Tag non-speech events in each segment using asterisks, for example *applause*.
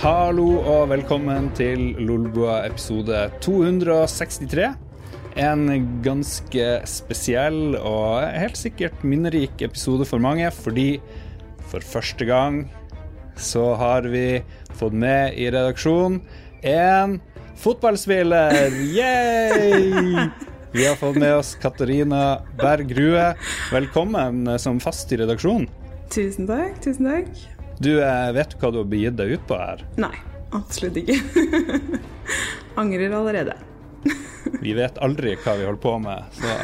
Hallo og velkommen til Lolbua episode 263. En ganske spesiell og helt sikkert minnerik episode for mange, fordi for første gang så har vi fått med i redaksjonen en fotballspiller! Yay! Vi har fått med oss Katarina Berg Rue. Velkommen som fast i redaksjonen. Tusen takk. Tusen takk. Du, eh, vet du hva du har begitt deg ut på her? Nei, absolutt ikke. *laughs* Angrer allerede. *laughs* Vi vet aldri hva vi holder på med, så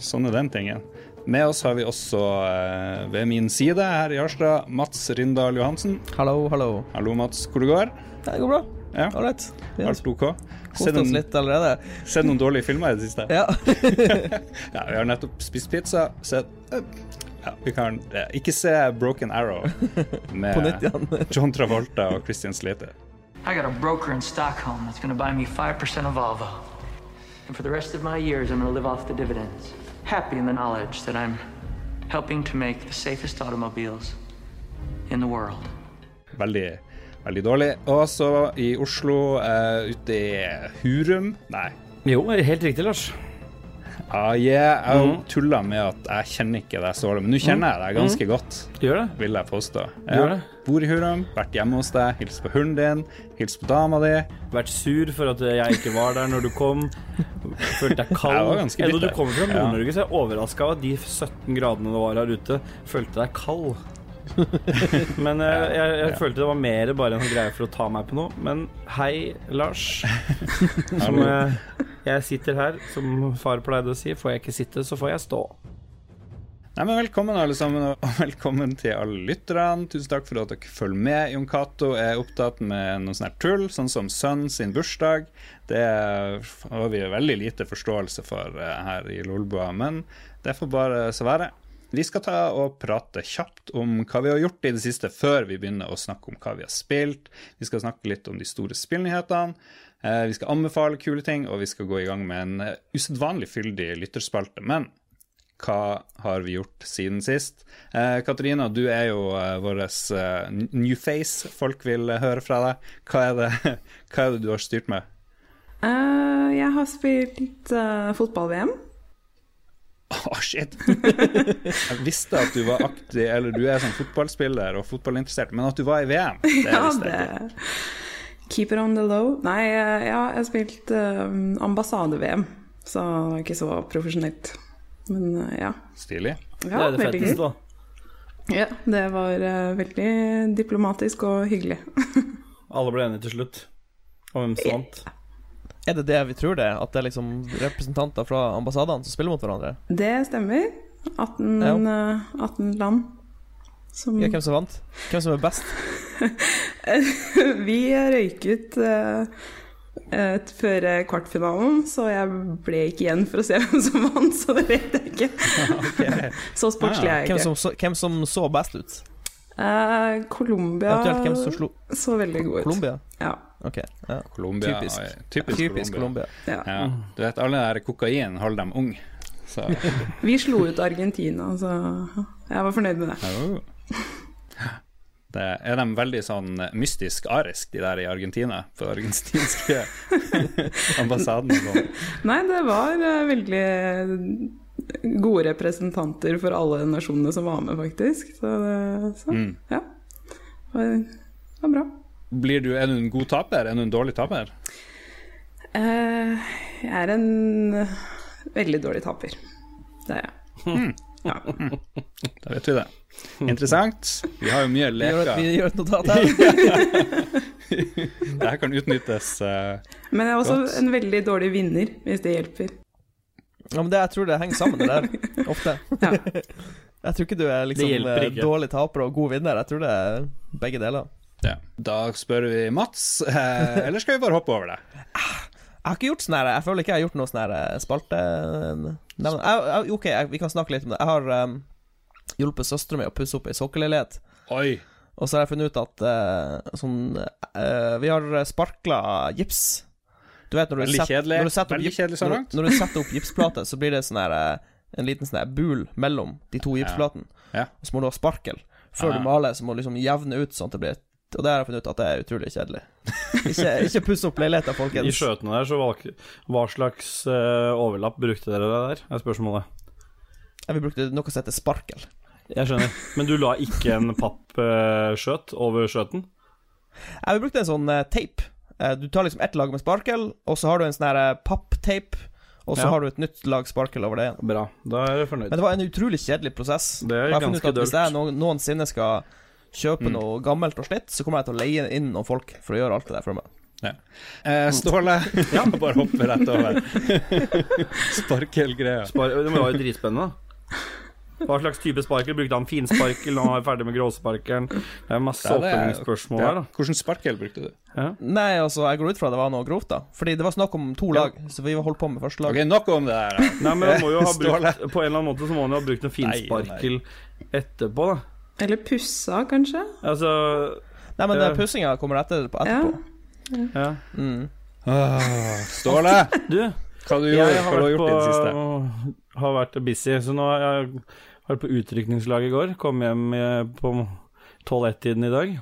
sånn er den tingen. Med oss har vi også eh, ved min side her i Harstad, Mats Rindal Johansen. Hallo, hallo. Hallo, Mats. Hvor det går? Det går bra. Ja, Ålreit. Alt OK? kost oss litt allerede. sett noen dårlige filmer i det siste? Ja. *laughs* Ja, vi har nettopp spist pizza. Sett ja, Vi kan eh, ikke se Broken Arrow *laughs* med. *laughs* John Travolta og Christian Slater. I got a broker in Stockholm that's going to buy me 5% of Volvo. And for the rest of my years, I'm going to live off the dividends, happy in the knowledge that I'm helping to make the safest automobiles in the world. Veldig, veldig dårlig. Og så i Oslo, uh, ute i Hurum Nei. Jo, helt riktig, Lars. Ah, yeah. Jeg mm. tulla med at jeg kjenner ikke deg så dårlig, men nå kjenner jeg deg ganske godt, Gjør det? vil jeg påstå. Gjør det. Bor i Hurum, vært hjemme hos deg, hilst på hunden din, hilst på dama di. Vært sur for at jeg ikke var der når du kom. Følte deg kald. Jeg var ganske Enda du kommer fra. Nord-Norge, så er jeg overraska over at de 17 gradene det var her ute, følte deg kald. Men eh, jeg, jeg følte det var mer bare en greie for å ta meg på noe. Men hei, Lars. *laughs* Som eh, jeg sitter her, som far pleide å si. Får jeg ikke sitte, så får jeg stå. Nei, men Velkommen alle sammen, og *laughs* velkommen til alle lytterne. Tusen takk for at dere følger med. Jon Cato er opptatt med noe sånt tull, sånn som sønnen sin bursdag. Det har vi veldig lite forståelse for eh, her i Lolbua, men det får bare så være. Vi skal ta og prate kjapt om hva vi har gjort i det siste, før vi begynner å snakke om hva vi har spilt. Vi skal snakke litt om de store spillnyhetene. Eh, Vi skal anbefale kule ting, og vi skal gå i gang med en eh, usedvanlig fyldig lytterspalte. Men hva har vi gjort siden sist? Eh, Katarina, du er jo vår new face. Folk vil høre fra deg. Hva er, det, *laughs* hva er det du har styrt med? Jeg har spilt fotball-VM. Å, shit! *laughs* Jeg visste at du var aktiv, eller du er sånn fotballspiller og fotballinteressert, men at du var i VM, det *laughs* Ja, visste jeg ikke. det Keep it on the low. Nei, eh, ja, jeg spilte spilt eh, ambassade-VM, så det var ikke så profesjonelt. Men uh, ja. Stilig. ja det er det fetteste, da. Ja, det var uh, veldig diplomatisk og hyggelig. *laughs* Alle ble enige til slutt om hvem som vant. Er det det vi tror det? At det er liksom representanter fra ambassadene som spiller mot hverandre? Det stemmer. 18, Ja. eh, 18 land som Ja, hvem som vant? Hvem som er best? *laughs* Vi røyk ut uh, uh, før kvartfinalen, så jeg ble ikke igjen for å se hvem som vant, så det vet jeg ikke. *laughs* Så sportslig er jeg Hvem ikke. som, så, hvem som så best ut? Uh, Colombia hvem så veldig god ut. Colombia? Ja. Ok. Ja. Colombia. Typisk. Typisk, Typisk Colombia. Colombia. Ja. Ja. Du vet, alle der kokain holder dem unge. *laughs* Vi slo ut Argentina, så jeg var fornøyd med det. Det er de veldig sånn mystisk arisk, de der i Argentina? På den argentinske *laughs* ambassaden sånn. Nei, det var eh, veldig gode representanter for alle nasjonene som var med, faktisk. Så, det, så Mm. ja. Det var, det var bra. Blir du, er du en god taper? Er du en dårlig taper? Uh, jeg er en eh, veldig dårlig taper. Det er jeg. *laughs* Ja. Da vet vi det. Interessant. Vi har jo mye *laughs* leker. vi gjør et notat her. *laughs* Det her kan utnyttes uh, Men jeg er også Godt. en veldig dårlig vinner, hvis det hjelper. Ja, men det, jeg tror det henger sammen, det der. Ofte. Ja. Jeg tror ikke du er liksom ikke. dårlig taper og god vinner. Jeg tror det er begge deler. Ja. Da spør vi Mats, eh, eller skal vi bare hoppe over det? Jeg har ikke gjort sånn her Jeg føler ikke jeg har gjort noe sånn her eh, spalte... Nei, jeg, jeg, ok, jeg, vi kan snakke litt om det. Jeg har um, hjulpet søstera mi å pusse opp ei sokkelleilighet. Oi. Og så har jeg funnet ut at uh, sånn uh, Vi har sparkla gips. Du vet når du kjedelig. Når du setter opp, gips- når, langt. når du setter opp gipsplate, så blir det sånn her eh, en liten sånn her bul mellom de to gipsplatene. Ja. Og så må du ha sparkel. Før Ah. du maler, så må du liksom jevne ut sånn at det blir Og det har jeg funnet ut at det er utrolig kjedelig. Ikke, ikke puss opp folkens I skjøtene der, så valg, hva slags uh, overlapp brukte dere der? Er spørsmålet. Ja, vi brukte noe som heter sparkel. Jeg skjønner. Men du la ikke en pappskjøt over skjøten? Ja, vi brukte en sånn uh, tape. Eh, du tar liksom ett lag med sparkel, og så har du en sånn her pappteip. og så Ja. har du et nytt lag sparkel over det igjen. Bra. Da er jeg fornøyd. Men det var en utrolig kjedelig prosess. Det er ganske dølt. Hvis jeg noensinne skal kjøpe Mm. noe gammelt og slitt, så kommer jeg til å leie inn noen folk for å gjøre alt det der for meg. Eh, Ståle, *laughs* ja. *laughs* bare hoppe rett over. *laughs* Sparkelgreia. Spar det var jo dritspennende. Hva slags type sparkel? Brukte han finsparkel når han var ferdig med gråsparkelen? Det er masse Ja, er- oppfølgingsspørsmål her, da. Hvordan sparkel brukte du? Ja. Nei, altså, jeg går ut fra det var noe grovt, da. Fordi det var snakk om to lag, så vi holdt på med første lag. Ok, Nok om det der. Nei, men han må jo ha brukt På en eller annen måte så må han jo ha brukt noe finsparkel etterpå, da. Eller pussa, kanskje? Altså Nei, men Ja. uh, pussinga kommer etter, på Ja. etterpå. Ja. Mm. Ah, Ståle, Du, hva du gjorde, har hva du har gjort i det siste? Jeg har vært busy, så nå har jeg vært på utrykningslag i går. Kom hjem eh, på 12-1-tiden i dag.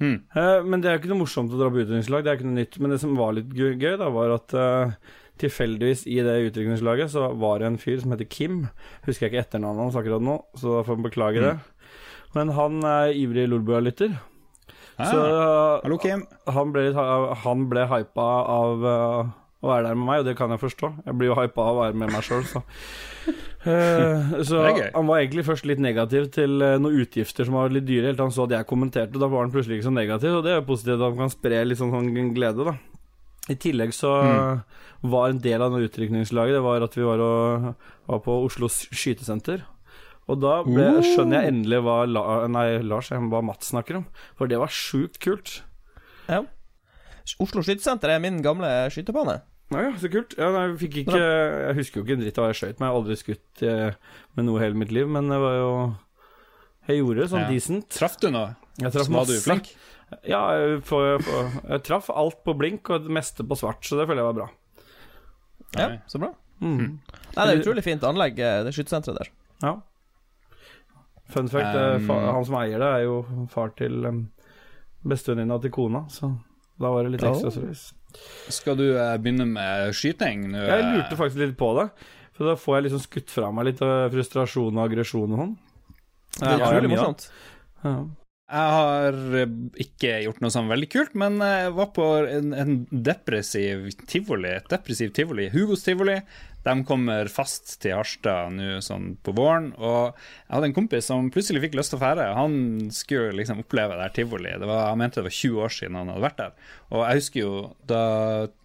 Mm. Eh, Men det er jo ikke noe morsomt å dra på utrykningslag, det er ikke noe nytt. Men det som var litt gøy, da, var at eh, tilfeldigvis i det utrykningslaget så var det en fyr som heter Kim. Husker jeg ikke etternavnet hans akkurat nå, så da får jeg beklage det. Men han er ivrig Lolbua-lytter. Ah, Så hallo, Kim. han ble, han ble hypa av eh, å være der med meg, og det kan jeg forstå. Jeg blir jo hypa av å være med meg sjøl, så Uh, *laughs* Så han var egentlig først litt negativ til uh, noen utgifter som var litt dyre. Helt til han så at jeg kommenterte, og da var han plutselig ikke så negativ. Og det er jo positivt at han kan spre litt sånn, sånn glede, da. I tillegg så Mm. Var en del av det utrykningslaget Det var at vi var, og, var på Oslo skytesenter. Og da ble, skjønner jeg endelig hva La, Nei, Lars, hva Mats snakker om. For det var sjukt kult. Ja. Oslo skytesenter er min gamle skytebane. Ja, ja, så kult. Ja, nei, ikke, jeg husker jo ikke en dritt av hva jeg skøyt med. Jeg har aldri skutt eh, med noe hele mitt liv, men det var jo Jeg gjorde det sånn Ja. decent. Traff du noe? Jeg traff du masse. flink? Ja, jeg, får- får- jeg traff alt på blink og det meste på svart, så det føler jeg var bra. Ja, så bra. Mm. Nei, det er utrolig fint anlegg, eh, det skytesenteret der. Ja. Fun fact, Um, han som eier det, er jo far til um, bestevenninna til kona, så da var det litt ekstra service. Skal du eh, begynne med skyting nå? Jeg lurte faktisk litt på det, for da får jeg liksom skutt fra meg litt av frustrasjon og aggresjon og sånn. Det er utrolig morsomt. Ja. Jeg har eh, ikke gjort noe sånn veldig kult, men jeg var på en, en depressiv tivoli. Et depressiv tivoli. Hugos tivoli. De kommer fast til Harstad nå sånn på våren. Og jeg hadde en kompis som plutselig fikk lyst til å fære. Han skulle liksom oppleve det her tivoli. Det var, han mente det var 20 år siden han hadde vært der. Og jeg husker jo da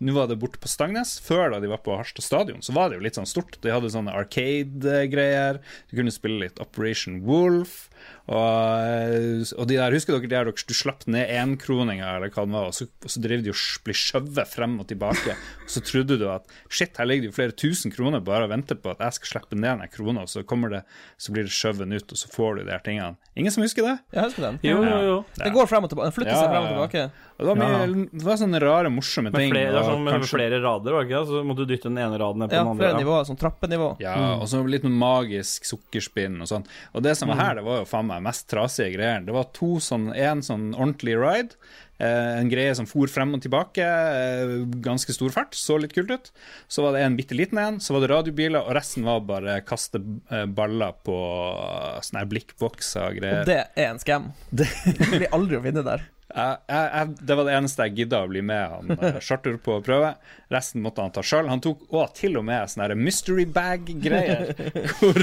Nå var det borte på Stangnes. Før da de var på Harstad stadion, så var det jo litt sånn stort. De hadde sånne arcade-greier. Du kunne spille litt Operation Wolf. Og, og de der, husker dere de der dere, du slapp ned énkroninger, eller hva det var, og så, og så drev de og blir ble skjøvet frem og tilbake. Og så trodde du at shit, her ligger det jo flere tusen kroner bare og venter på at jeg skal slippe ned den krona, og så kommer det, så blir det skjøvet ut, og så får du de her tingene. Ingen som husker det? Jeg husker den. Jo, jo, jo. Det går frem og tilbake. Den flytter Ja, seg frem og ja, ja. tilbake. Og det, var mye, det var sånne rare, morsomme Med ting. flere, det er sånn med kanskje- flere rader, var det ikke? Så måtte du dytte den ene raden ned på Ja, den andre. flere nivåer, sånn trappenivå. Ja, og så litt magisk sukkerspinn og sånn. Og det som var her, det var jo faen meg mest trasige greier. Det var to sånn, en sånn ordentlig ride, eh, en greie som for frem og tilbake, eh, ganske stor fart, så litt kult ut. Så var det en bitte liten en, så var det radiobiler, og resten var bare kaste eh, baller på eh, sånne blikkbokser og Og det er en scam. Det *laughs* blir aldri å vinne der. Jeg, jeg, det var det eneste jeg gidda å bli med han eh, *laughs* Charter på å prøve. Resten måtte han ta sjøl. Han tok òg til og med sånne mystery bag-greier, *laughs* hvor,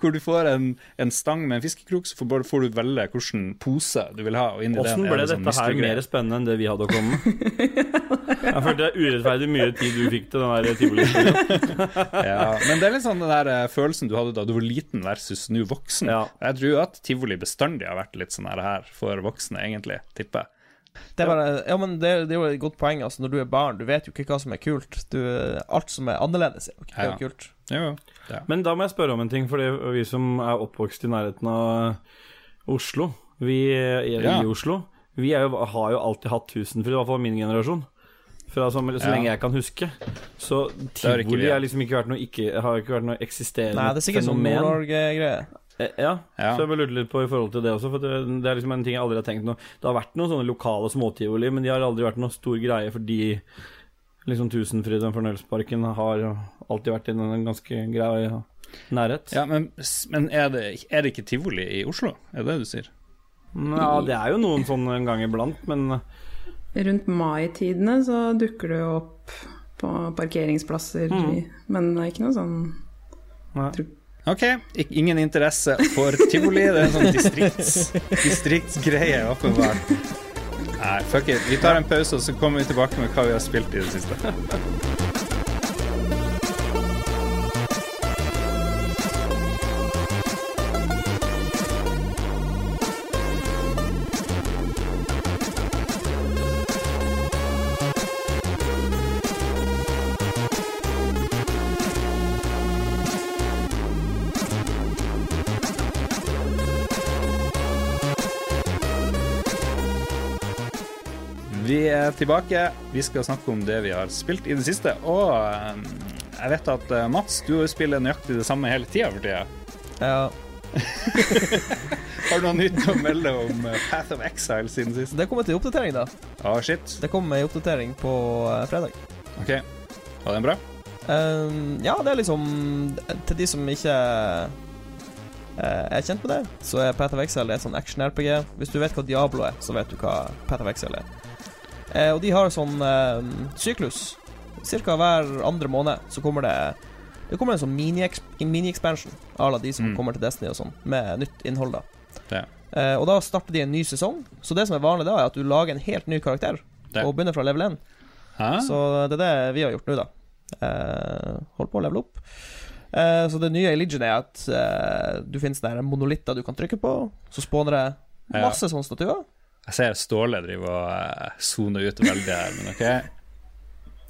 hvor du får en, en stang med en fiskekrok, så får, får du velge hvilken pose du vil ha. Og Åssen den er ble dette sånn her mer spennende enn det vi hadde å komme med? *laughs* Jeg følte det er urettferdig mye tid du fikk til den tivolien. Ja, men det er litt sånn den der eh, følelsen du hadde da du var liten versus nå voksen. Ja. Jeg tror at tivoli bestandig har vært litt sånn her for voksne, egentlig, tipper. Det er bare, ja, men det, det er jo et godt poeng. Altså, når du er barn, du vet jo ikke hva som er kult. Du, alt som er annerledes, er jo ikke Ja. kult. Ja, ja. Men da må jeg spørre om en ting, for vi som er oppvokst i nærheten av Oslo, vi er Ja. i Oslo, vi er jo, har jo alltid hatt tusenfryd, i hvert fall min generasjon. Fra så, så lenge jeg kan huske. Så tivoli har liksom ikke vært noe, ikke, har ikke vært noe eksisterende Nei, det er sikkert sånn fenomen. Nord-Norge-greie. Eh, Ja, Ja. så jeg bare lurte litt på i forhold til det også, for det, det er liksom en ting jeg aldri har tenkt noe Det har vært noen sånne lokale småtivoli, men de har aldri vært noen stor greie fordi liksom Tusenfryd og Fornøyelsesparken har alltid vært i en ganske grei nærhet. Ja, men, men er, det, er det ikke tivoli i Oslo? Er det det du sier? Ja, det er jo noen sånn en gang iblant, men Rundt mai-tidene så dukker det jo opp på parkeringsplasser, mm. men det er ikke noe sånn nei. Ok, ingen interesse for tivoli. Det er en sånn distrikts, distriktsgreie, åpenbart. Nei, fuck it. Vi tar en pause, og så kommer vi tilbake med hva vi har spilt i det siste. Er tilbake. Vi skal snakke om det vi har spilt i det siste. Og eh, jeg vet at eh, Mats, du spiller nøyaktig det samme hele tida for tida. Ja, *laughs* Har du noe nytt å melde om eh, Path of Exile siden sist? det kommer til oppdatering, da. Å, shit. Det kommer en oppdatering på eh, fredag. OK. Var den bra? Um, ja, det er liksom Til de som ikke uh, er kjent med det, så er Path of Exile et sånn action-RPG. Hvis du vet hva Diablo er, så vet du hva Path of Exile er. Eh, og de har sånn eh, syklus. Cirka hver andre måned så kommer det Det kommer en sånn mini-expansion mini à la de som Mm. kommer til Destiny og sånn, med nytt innhold, da. Ja. Eh, og da starter de en ny sesong. Så det som er vanlig da, er at du lager en helt ny karakter Ja. og begynner fra level 1. Hæ? Så det er det vi har gjort nå, da. Eh, holdt på å levele opp. Eh, så det nye i Legion er at eh, du finnes der monolitter du kan trykke på. Så spawner det Ja. masse sånne statuer. Jeg ser Ståle driver og eh, soner ut veldig her, men OK. *laughs*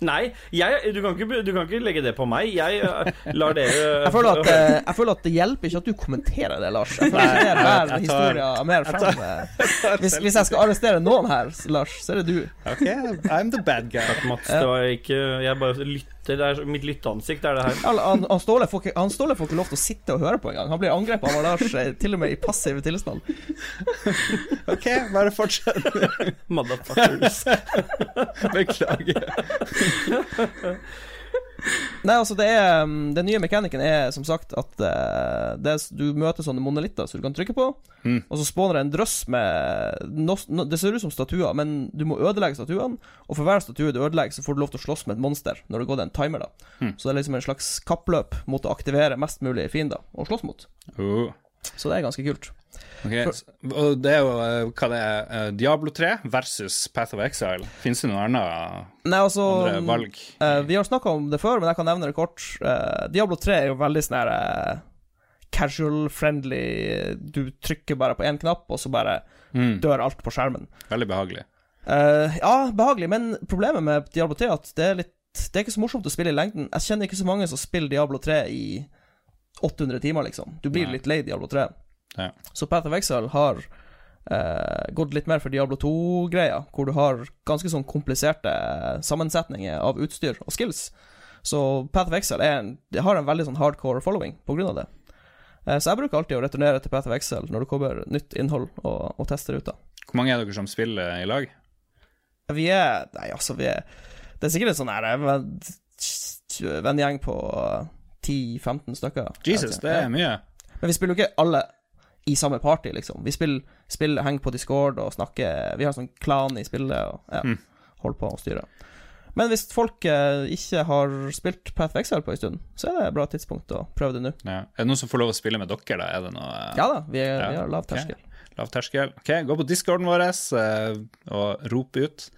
Nei, jeg, du, kan ikke, du kan ikke legge det på meg. Jeg eh, lar dere *laughs* Jeg føler, at, eh, jeg føler at det hjelper ikke at du kommenterer det, Lars. Jeg føler ikke det er mer frem. *laughs* eh. Hvis, hvis jeg skal arrestere noen her, Lars, så er det du. OK, I'm the bad guy. Mats, det var ikke Jeg bare lytter. Det er mitt lytteansikt, er det her. Han, han, han, Ståle får ikke, han Ståle får ikke lov til å sitte og høre på engang. Han blir angrepet av Lars til og med i passiv tilstand. OK, bare fortsett. *laughs* Motherfuckers. *laughs* Beklager. *laughs* Nei, altså det er um, Den nye mekanikken er som sagt at eh, det du møter sånne monolitter som du kan trykke på, Mm. og så spawner det en drøss med no, no, Det ser ut som statuer, men du må ødelegge statuene, og for hver statue du ødelegger, så får du lov til å slåss med et monster når det går en timer, da. Mm. Så det er liksom en slags kappløp mot å aktivere mest mulig fiender å slåss mot. Oh. Så det er ganske kult. Ok, s- Og det er jo eh, hva det er, eh, Diablo 3 versus Path of Exile. Fins det noen andre, Nei, altså andre valg? Uh, vi har snakka om det før, men jeg kan nevne det kort. Uh, Diablo 3 er jo veldig sånn her eh, casual, friendly Du trykker bare på én knapp, og så bare Mm, dør alt på skjermen. veldig behagelig. Eh, ja, behagelig, men problemet med Diablo 3 er at det er litt Det er ikke så morsomt å spille i lengden. Jeg kjenner ikke så mange som spiller Diablo 3 i 800 timer, liksom. Du blir Nei. litt lei Diablo 3. Ja. Så Path of Exile har eh, gått litt mer for Diablo 2-greia, hvor du har ganske sånn kompliserte sammensetninger av utstyr og skills. Så Path of Exile en, har en veldig sånn hardcore following på grunn av det. Eh, så jeg bruker alltid å returnere til Path of Exile når det kommer nytt innhold, og, og tester ut, da. Hvor mange er dere som spiller i lag? Vi er Nei, altså, vi er Det er sikkert en sånn eh, venn- vennegjeng på 10-15 stykker. Jesus, det er mye. Men vi spiller jo ikke alle i samme party, liksom. Vi spiller, spiller henger på Discord og snakker Vi har sånn klan i spillet og ja, Mm. holder på å styre. Men hvis folk eh, ikke har spilt Path of Exile på en stund, så er det et bra tidspunkt å prøve det nå. Ja. Er det noen som får lov å spille med dere, da? Er det noe eh, Ja da, vi, er, Ja, vi har lav terskel. lav terskel? OK, gå på discorden vår eh, og rop ut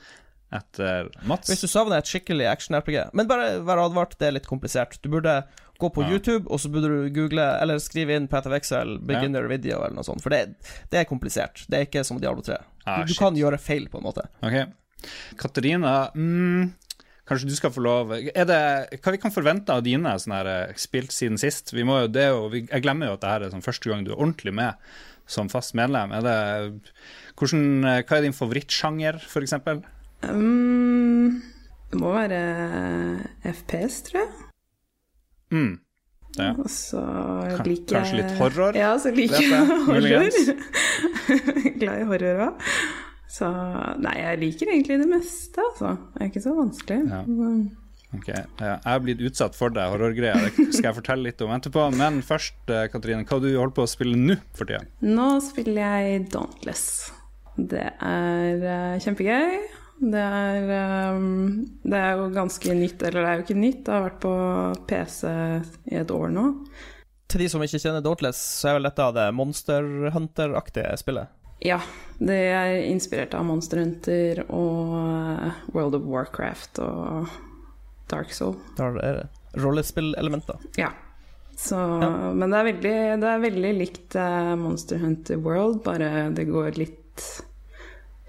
etter Mats. Hvis du savner et skikkelig action-RPG Men bare vær advart, det er litt komplisert. Du burde gå på Ja. YouTube, og så burde du google eller skrive inn Peter Wexel 'beginner beginner video eller noe sånt, for det, det er komplisert. Det er ikke som Diablo 3. Ah, du, du kan gjøre feil, på en måte. Ok. Katarina, mm, kanskje du skal få lov Er det, Hva vi kan forvente av dine sånne her, eh, spilt siden sist? Vi må jo, det er jo, vi, jeg glemmer jo at det her er sånn første gang du er ordentlig med som fast medlem. Er det, hvordan, eh, hva er din favorittsjanger, eksempel? Um, det må være FPS, tror jeg. Mm. Ja. Og så liker jeg kanskje litt horror, Ja, så liker jeg horror. *laughs* Glad i horror òg. Så nei, jeg liker egentlig det meste, altså. Det er ikke så vanskelig. Ja. Men- Ok, Jeg har blitt utsatt for det horrorgreia, det skal jeg fortelle litt om etterpå. Men først, eh, Katrine, hva du holder på å spille nå for tida? Nå spiller jeg Dauntless. Det er eh, kjempegøy. Det er, eh, det er jo ganske nytt, eller det er jo ikke nytt, det har vært på PC i et år nå. Til de som ikke kjenner Dauntless, så er vel dette det Monster Hunter-aktige spillet. Ja, det er inspirert av Monster Hunter og eh, World of Warcraft og Dark Soul. Da er det rollespillelementer. Ja. Så, Men det er veldig, det er veldig likt eh, Monster Hunter World, bare det går litt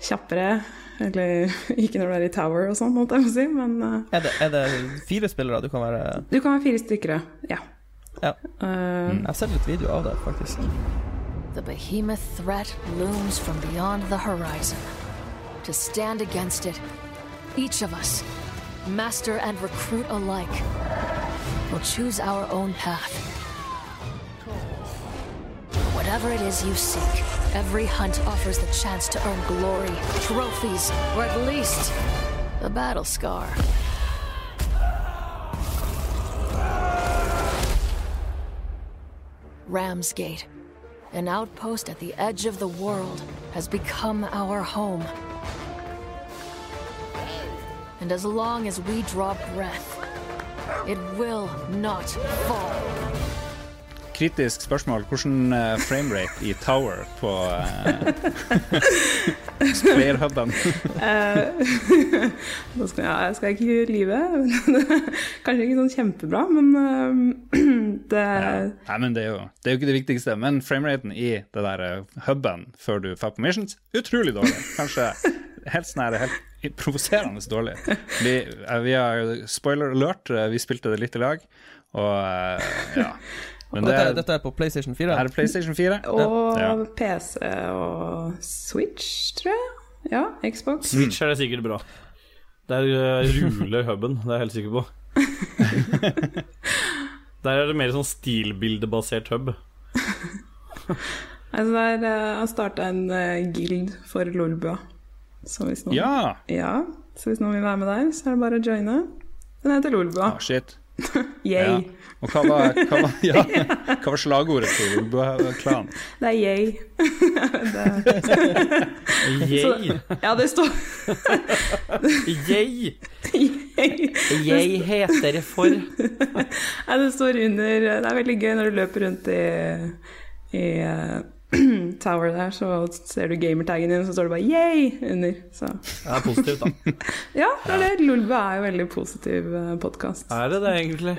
kjappere. Eller ikke når du er i Tower og sånn, holdt jeg på å si, men eh, Er det, er det fire spillere du kan være du kan være fire stykker, ja. Ja. Eh, Jeg har sett litt video av det, faktisk. The behemoth threat looms from beyond the horizon. To stand against it, each of us, master and recruit alike, will choose our own path. Whatever it is you seek, every hunt offers the chance to earn glory, trophies, or at least a battle scar. Ramsgate, an outpost at the edge of the world, has become our home. And as long as we draw breath, it will not fall. Kritisk spørsmål. Hvordan uh, framerate i Tower på *laughs* uh, playerhuben? da *laughs* skal jeg, jeg skal ikke lyve. *laughs* Kanskje ikke sånn kjempebra, men uh, *clears throat* det Ja. Nei, men det er, jo, det er jo ikke det viktigste. Men frameraten i det der uh, huben før du får på missions, utrolig dårlig. Kanskje helt sånn helt provoserende dårlig. Vi, eh, vi har spoiler alert, eh, vi spilte det litt i lag, og eh, ja. Men det dette, er, dette er på PlayStation 4. er det PlayStation 4. Og Ja. PC og Switch, tror jeg. Ja, Xbox. Switch er det sikkert bra. Der uh, ruler huben, det er jeg helt sikker på. *laughs* Der er det mer sånn stilbildebasert hub. Altså der, har jeg har starta en uh, guild for Lolbua. Så hvis noen, Ja! Ja, så hvis noen vil være med der, så er det bare å joine. Den heter Lolbua. Ah, shit. *laughs* Yay. Ja. Og hva var, hva var, *laughs* ja, hva var slagordet til Ulbua-klanen? *laughs* Det er yay. Yay! Ja, det står Yay! yay. Jeg heter for Nei, det står under Det er veldig gøy når du løper rundt i, i eh, *clears throat* Tower der, så ser du gamertaggen din, så står det bare 'yay' under. Så Det er positivt, da. *laughs* ja, det er det. Lolbua er jo veldig positiv podkast. Er det det, egentlig?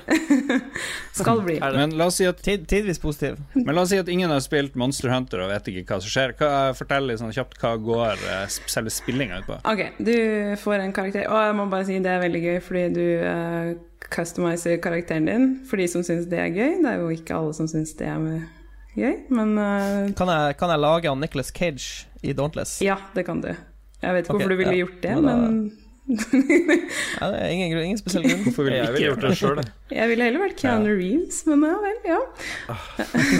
*laughs* Skal bli. *laughs* Det? Men la oss si at Tid, tidvis positiv. Men la oss si at ingen har spilt Monster Hunter og vet ikke hva som skjer. Hva, fortell litt sånn kjapt hva går eh, selve spillinga ut på. Ok, du får en karakter. Og jeg må bare si det er veldig gøy, fordi du uh, customiser karakteren din for de som syns det er gøy. Det er jo ikke alle som syns det er gøy, men uh, Kan jeg, kan jeg lage han Nicholas Cage i Dauntless? ja, det kan du. Jeg vet ikke okay, hvorfor du ville ja. gjort det, Men da- men *laughs* Ja, det er ingen, grunn- ingen spesiell grunn. Hvorfor ville Jeg ikke ville gjort det sjøl, *laughs* jeg ville heller vært Keanu Reeves, men ja vel, ja.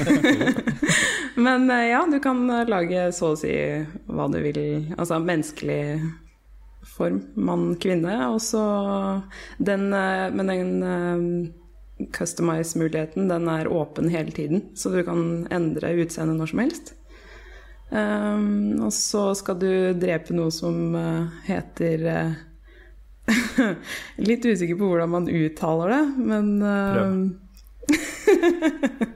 *laughs* men eh, ja, du kan eh, lage så å si hva du vil. Altså menneskelig form, mann, kvinne. Og så den Men den customize-muligheten, den er åpen hele tiden, så du kan endre utseendet når som helst. Um, og så skal du drepe noe som uh, heter uh, *laughs* Litt usikker på hvordan man uttaler det, men eh, *laughs*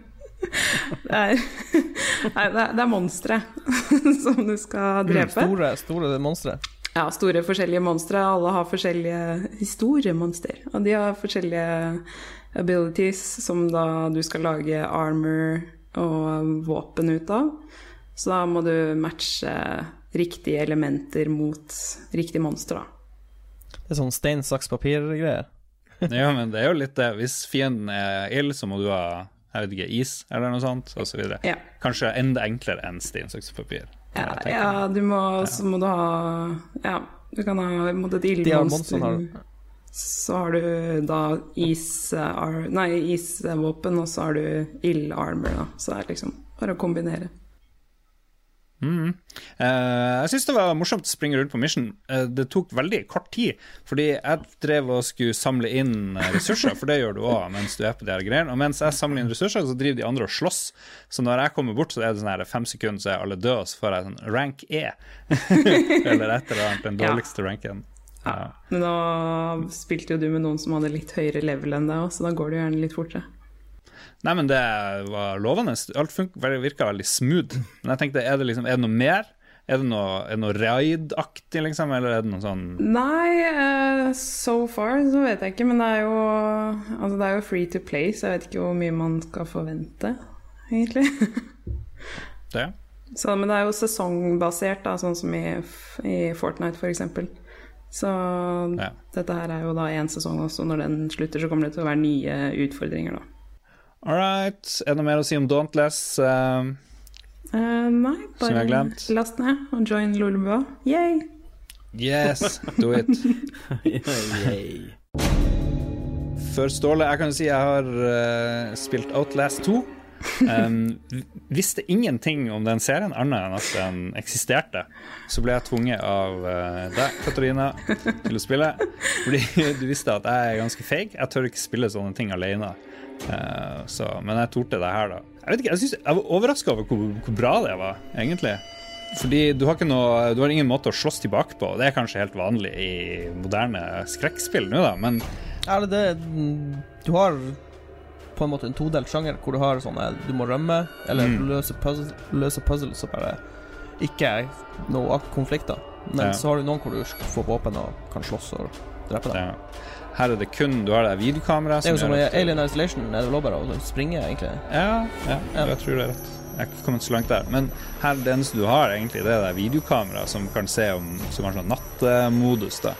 det er, *laughs* nei, det er, det er monstre som du skal drepe. Store, store monstre. Ja, store forskjellige monstre. Alle har forskjellige store monster. Og de har forskjellige abilities som da du skal lage armor og våpen ut av. Så da må du matche riktige elementer mot riktig monster, da. Det er sånn stein, saks, papir-greier. *laughs* Ja, men det er jo litt det. Hvis fienden er ild, så må du ha jeg vet ikke, is eller noe sånt, osv. Ja. Kanskje enda enklere enn stein, saks, papir. Ja, ja du må, så må du ha Ja, du kan ha mot et ildmonster. Så har du da is, nei, isvåpen, og så har du ild-armor, da. Så det er liksom bare å kombinere. Mm. Uh, jeg syns det var morsomt å springe rundt på Mission. Uh, det tok veldig kort tid, fordi jeg drev og skulle samle inn eh, ressurser, for det gjør du òg mens du er på de her greiene. Og mens jeg samler inn ressurser, så driver de andre og slåss. Så når jeg kommer bort, så er det sånn her fem sekunder, så er alle døde, og så får jeg sånn rank E. *laughs* eller et eller annet, den Ja. dårligste ranken. Ja. Men da spilte jo du med noen som hadde litt høyere level enn deg òg, så da går det jo gjerne litt fortere. Nei, men det var lovende. Alt virka veldig smooth. Men jeg tenkte, er det, liksom, er det noe mer? Er det noe, er det noe raid-aktig, liksom? Eller er det noe sånn Nei, uh, so far så vet jeg ikke, men det er jo Altså det er jo free to play, så jeg vet ikke hvor mye man skal forvente, egentlig. det? *laughs* Så, men det er jo sesongbasert, da, sånn som i, i Fortnite f.eks. Så Ja. dette her er jo da én sesong også. Når den slutter, så kommer det til å være nye utfordringer, da. All right. Er det noe mer å si om Dauntless? Uh, uh, nei, bare last ned og join Lolebua. Yay! yes, do it. *laughs* Før Ståle, jeg kan jo si jeg har uh, spilt Outlast 2. Um, visste ingenting om den serien, annet enn at den eksisterte. Så ble jeg tvunget av uh, deg, Katarina, til å spille. Fordi du visste at jeg er ganske feig. Jeg tør ikke spille sånne ting alene. Uh, så, men jeg torde det her, da. Jeg vet ikke, jeg, synes, jeg var overraska over hvor, hvor bra det var, egentlig. Fordi du har, noe, du har ingen måte å slåss tilbake på. Det er kanskje helt vanlig i moderne skrekkspill nå, da, men Eller det Du har på en måte en todelt sjanger hvor du har sånn eh, Du må rømme, eller Mm. løse, puzzle, løse puzzles og bare ikke er noe konflikter. Men Ja. så har du noen hvor du får våpen og kan slåss og drepe deg. Ja. Her er det kun Du har det videokamera Det er jo som i Alien Isolation, er det vel også bare å springe, egentlig. Ja, ja, Ja. jeg tror det er rett. Jeg har ikke kommet så langt der. Men her det eneste du har, egentlig, det er det videokameraet som kan se om Som har sånn nattmodus, da.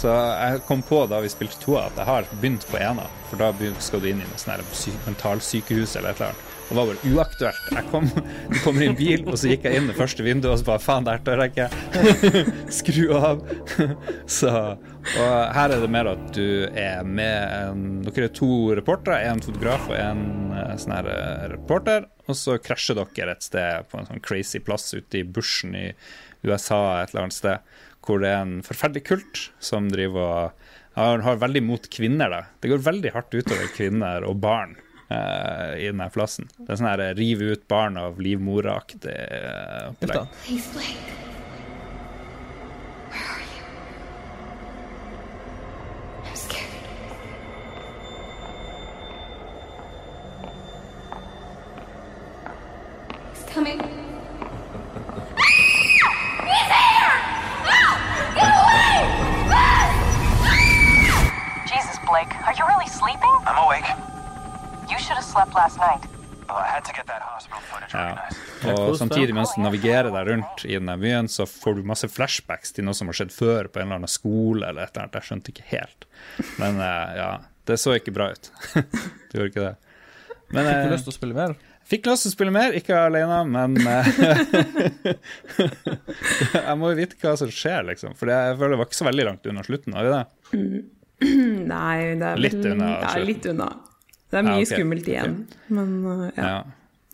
Så jeg kom på da vi spilte toa, at jeg har begynt på ena. For da skal du inn i noe sy- mentalsykehus eller et eller annet. Og det var bare uaktuelt. Jeg kom, du kommer i en bil, og så gikk jeg inn det første vinduet, og så bare faen, der tør jeg ikke. *laughs* Skru av. *laughs* så Og her er det mer at du er med en, Dere er to reportere, en fotograf og en eh, sånn her eh, reporter. Og så krasjer dere et sted på en sånn crazy plass ute i bushen i USA et eller annet sted, hvor det er en forferdelig kult som driver og har, har veldig mot kvinner. da. Det går veldig hardt utover kvinner og barn uh, i denne plassen. Det er sånn her rive ut barn av livmoraktig eh, Uff da. opplegg. Please, sleeping? I'm awake. You should have slept last night. Well, I had to get that hospital footage Ja. Og samtidig mens du navigerer deg rundt i denne byen, så får du masse flashbacks til noe som har skjedd før på en eller annen skole eller et eller annet. Jeg skjønte ikke helt. Men eh, ja, det så ikke bra ut. *laughs* det gjorde ikke det. Men Fikk du lyst til å spille mer? fikk lyst til å spille mer, ikke alene, men eh, *laughs* Jeg må jo vite hva som skjer, liksom. For jeg føler det var ikke så veldig langt unna slutten. Har vi det? *clears throat* Nei, det er Litt unna, Ja, altså. litt unna. Det er mye Ja, okay. skummelt igjen, men uh, ja. Ja.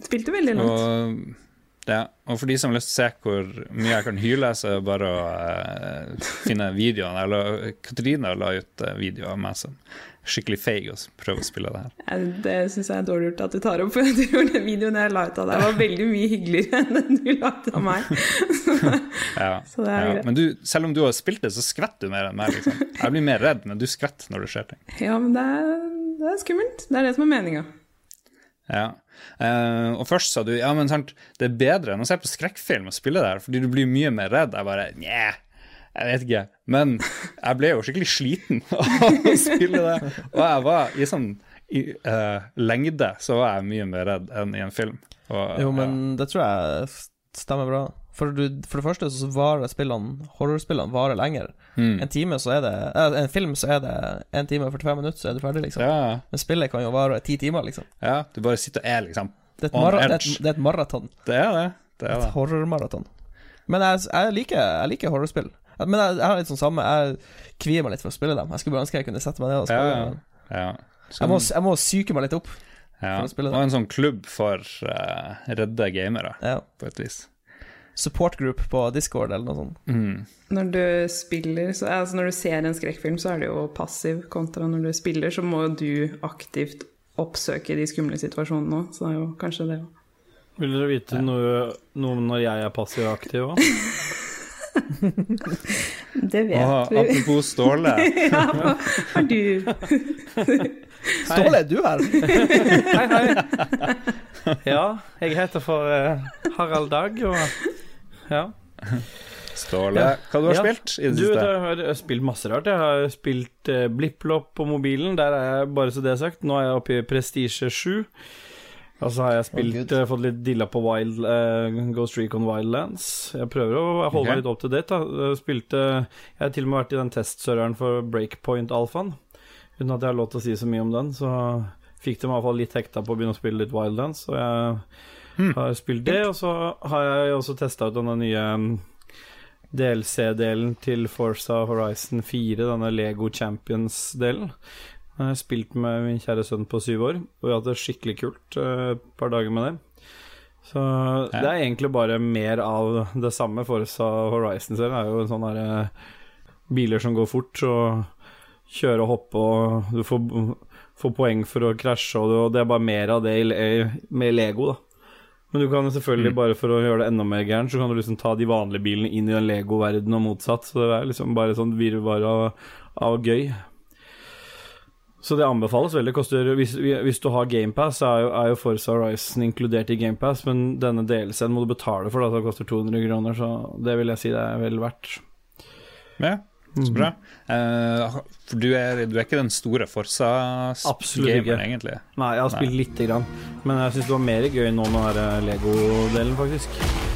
Spilte veldig langt. Og, ja, og for de som har lyst til å se hvor mye jeg kan hyle, så er det bare å uh, finne videoene. Eller Katrine la ut videoer video av meg som skikkelig feig og prøve å spille det her. Det syns jeg er dårlig gjort at du tar opp. *laughs* For jeg tror den videoen jeg la ut av deg, var veldig mye hyggeligere *laughs* enn den du la ut av meg. *laughs* Ja. Ja. Men du, selv om du har spilt det, så skvetter du mer enn meg. Liksom. Jeg blir mer redd, men du skvetter når det skjer ting. Ja, men det er, det er skummelt. Det er det som er meninga. Ja. Uh, og først sa du ja, men sant, det er bedre enn å se på skrekkfilm og spille det her, fordi du blir mye mer redd. Jeg bare nja, jeg vet ikke. Men jeg ble jo skikkelig sliten *laughs* av å spille det. Og jeg var i sånn i, uh, lengde så var jeg mye mer redd enn i en film. Og, Jo, men det tror jeg stemmer bra. For, du, for det første så varer spillene Horrorspillene varer lenger. Mm. En time så er det eh, En film så er det en time og 45 minutter, så er du ferdig, liksom. ja, Men spillet kan jo vare ti timer, liksom. ja, du bare sitter og er liksom Det er et, On mara det et, det er et maraton. Det er det. det, er Et horrormaraton. Men jeg, jeg, liker, jeg liker horrorspill. Ja, Men jeg, jeg har litt sånn samme Jeg kvier meg litt for å spille dem. Jeg skulle bare ønske jeg kunne sette meg ned og spille. ja. dem. ja. Jeg, må, jeg må syke meg litt opp. ja. for å spille dem. Og en sånn klubb for uh, redde gamere, Ja. på et vis. Support group på Discord eller noe sånt. Mm. Når du spiller, så, altså når du ser en skrekkfilm, så er det jo passiv, kontra når du spiller, så må du aktivt oppsøke de skumle situasjonene òg, så det er jo kanskje det òg. Vil dere vite noe, noe når jeg er passiv og aktiv òg? *laughs* *laughs* Det vet Og vi. apropos Ståle. *laughs* ja, har du *laughs* Ståle, er du her? Hei, hei. Ja, jeg heter for eh, Harald Dag, og ja. Ståle, Ja. hva du har Ja. spilt i det Du, siste? jeg har spilt masse rart. Jeg har spilt uh, BlippLopp på mobilen. Der er jeg, bare så det er sagt. Nå er jeg oppe i Prestige 7. Og så har jeg spilt, eh, fått litt dilla på Wild, uh, Ghost Recon Wildlands. Jeg prøver å holde okay. meg litt up to date. Da. Jeg Spilte, jeg har til og med vært i den testserveren for Breakpoint Alfaen. Uten at jeg har lov til å si så mye om den, så fikk de i hvert fall litt hekta på å begynne å spille litt Wildlands. Og jeg har spilt det, og så har jeg også testa ut denne nye mm, DLC-delen til Forza Horizon 4, denne Lego Champions-delen. Jeg har spilt med min kjære sønn på syv år, og vi har hatt det skikkelig kult eh, et par dager med det. Så det er egentlig bare mer av det samme. Forza Horizon Det er jo en sånn derre biler som går fort, og kjøre og hoppe, og du får, får poeng for å krasje, og det, er bare mer av det med Lego, da. Men du kan selvfølgelig, selvfølgelig, bare for å gjøre det enda mer gærent, så kan du liksom ta de vanlige bilene inn i den Lego-verdenen og motsatt. Så det er liksom bare sånn virvar av, av gøy. Så det anbefales veldig. Koster, hvis, hvis du har GamePass, er jo, er jo Forza Horizon inkludert i GamePass, men denne DLC-en må du betale for, da, så det koster 200 kroner, så det vil jeg si det er vel verdt. Ja, så bra. For du er, du er ikke den store. Forsa-gameren, egentlig? Nei, jeg har spilt lite grann, men jeg syns det var mer gøy nå med Lego-delen, faktisk.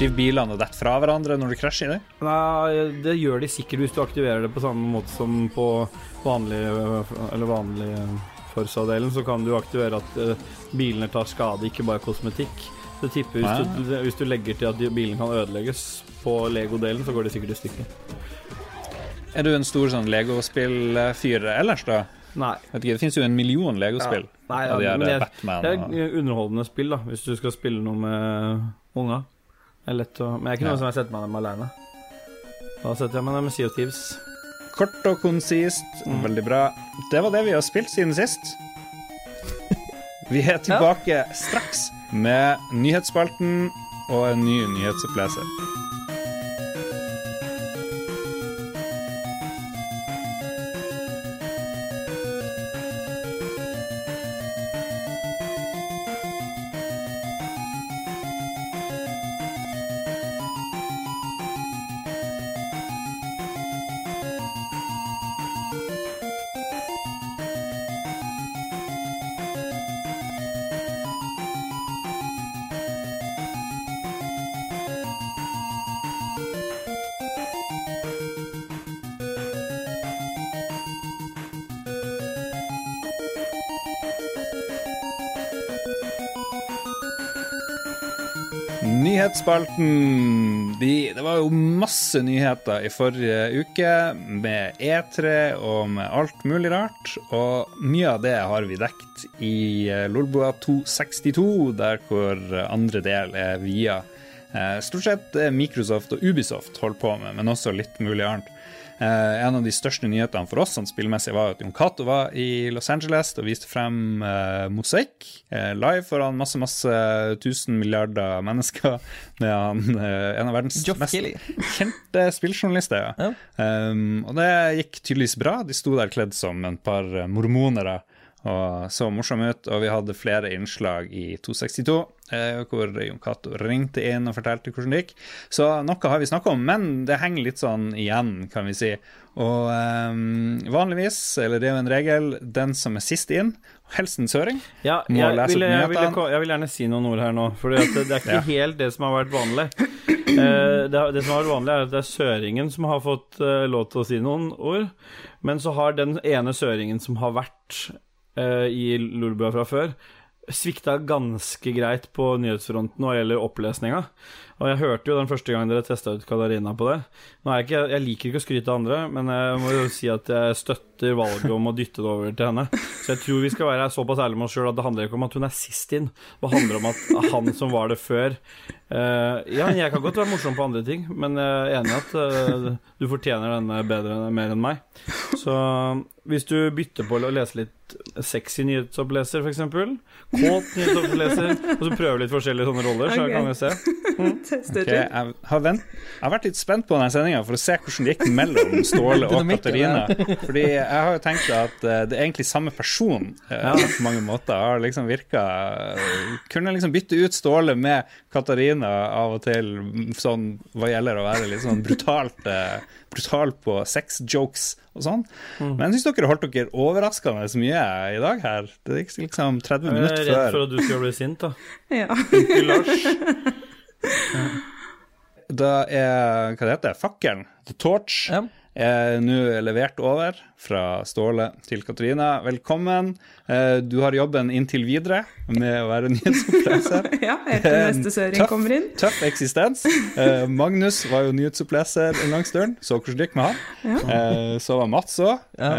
Driver bilene detter fra hverandre når du krasjer i det? Nei, det gjør de sikkert hvis du aktiverer det på samme måte som på vanlig Eller vanlig Forsa-delen, så kan du aktivere at eh, bilene tar skade, ikke bare kosmetikk. Så tipper hvis, du, hvis du legger til at bilen kan ødelegges på Lego-delen, så går det sikkert i stykker. Er du en stor sånn Lego-spillfyr ellers, da? Nei. Vet ikke, Det finnes jo en million Lego-spill. Nei, Ja, de ja, er men det, Batman det er underholdende spill, da, hvis du skal spille noe med unger. Det er lett å Men det er ikke Ja. noe som jeg setter meg ned med alene. Da setter jeg meg ned med Sea of Thieves. Kort og konsist, Mm. veldig bra. Det var det vi har spilt siden sist. Vi er tilbake straks med nyhetsspalten og en ny nyhetsoppleser. Nyhetsspalten. De, det var jo masse nyheter i forrige uke, med E3 og med alt mulig rart. Og mye av det har vi dekt i eh, Lolbua 262, der hvor andre del er via eh, stort sett det Microsoft og Ubisoft holder på med, men også litt mulig annet. Eh, en av de største nyhetene for oss sånn spillmessig var at Jon Cato var i Los Angeles og viste frem eh, Mosaikk eh, live foran masse masse tusen milliarder mennesker med han, eh, en av verdens Geoff mest Kelly. kjente spilljournalister. Ja. Um, og det gikk tydeligvis bra. De sto der kledd som en par eh, mormonere og så morsom ut. Og vi hadde flere innslag i 262 eh, hvor Jon Cato ringte inn og fortalte hvordan det gikk. Så noe har vi snakka om, men det henger litt sånn igjen, kan vi si. Og um, vanligvis, eller det er jo en regel, den som er sist inn, helst en søring, Ja, må jeg lese vil, opp jeg, vil, jeg vil gjerne si noen ord her nå, for det er *laughs* ikke Ja. helt det som har vært vanlig. Eh, det, det som har vært vanlig, er at det er søringen som har fått eh, lov til å si noen ord. Men så har den ene søringen som har vært eh, i Lulebua fra før, svikta ganske greit på nyhetsfronten hva gjelder opplesninga. Og jeg hørte jo den første gang dere testa ut Katarina på det. Nå er jeg, ikke, jeg liker ikke å skryte av andre, men jeg må jo si at jeg støtter valget om å dytte det over til henne. Så jeg tror vi skal være såpass ærlige med oss sjøl at det handler ikke om at hun er sist inn. Det handler om at han som var det før uh, Ja, jeg kan godt være morsom på andre ting, men jeg er enig i at uh, du fortjener denne bedre mer enn meg. Så hvis du bytter på å lese litt sexy nyhetsoppleser, f.eks., kåt nyhetsoppleser, og så prøver litt forskjellige sånne roller, så okay. kan vi se. *laughs* Mm. Okay, jeg, har vent, jeg har vært litt spent på denne sendinga for å se hvordan det gikk mellom *laughs* Ståle og Katarina. Fordi jeg har jo tenkt at eh, det er egentlig samme person ja. på mange måter. Har liksom virka Kunne liksom bytte ut Ståle med Katarina av og til, sånn hva gjelder å være litt sånn brutalt eh, Brutal på sex-jokes og sånn. Men jeg syns dere holdt dere overraskende mye i dag her. Det gikk liksom 30 Jeg er minutter redd for før. at du skal bli sint, da. *laughs* Ja. Onkel Lars. *laughs* Da er hva det heter fakkelen, The Torch, Ja. Er nå levert over fra Ståle til Katarina. Velkommen. Eh, Du har jobben inntil videre med å være *laughs* nyhetsoppleser. *laughs* ja, etter neste søring Tøff- kommer inn. Tøff eksistens. Eh, Magnus var jo nyhetsoppleser en lang stund, så hvordan det gikk med han. Ja. Så var Mats òg. Ja.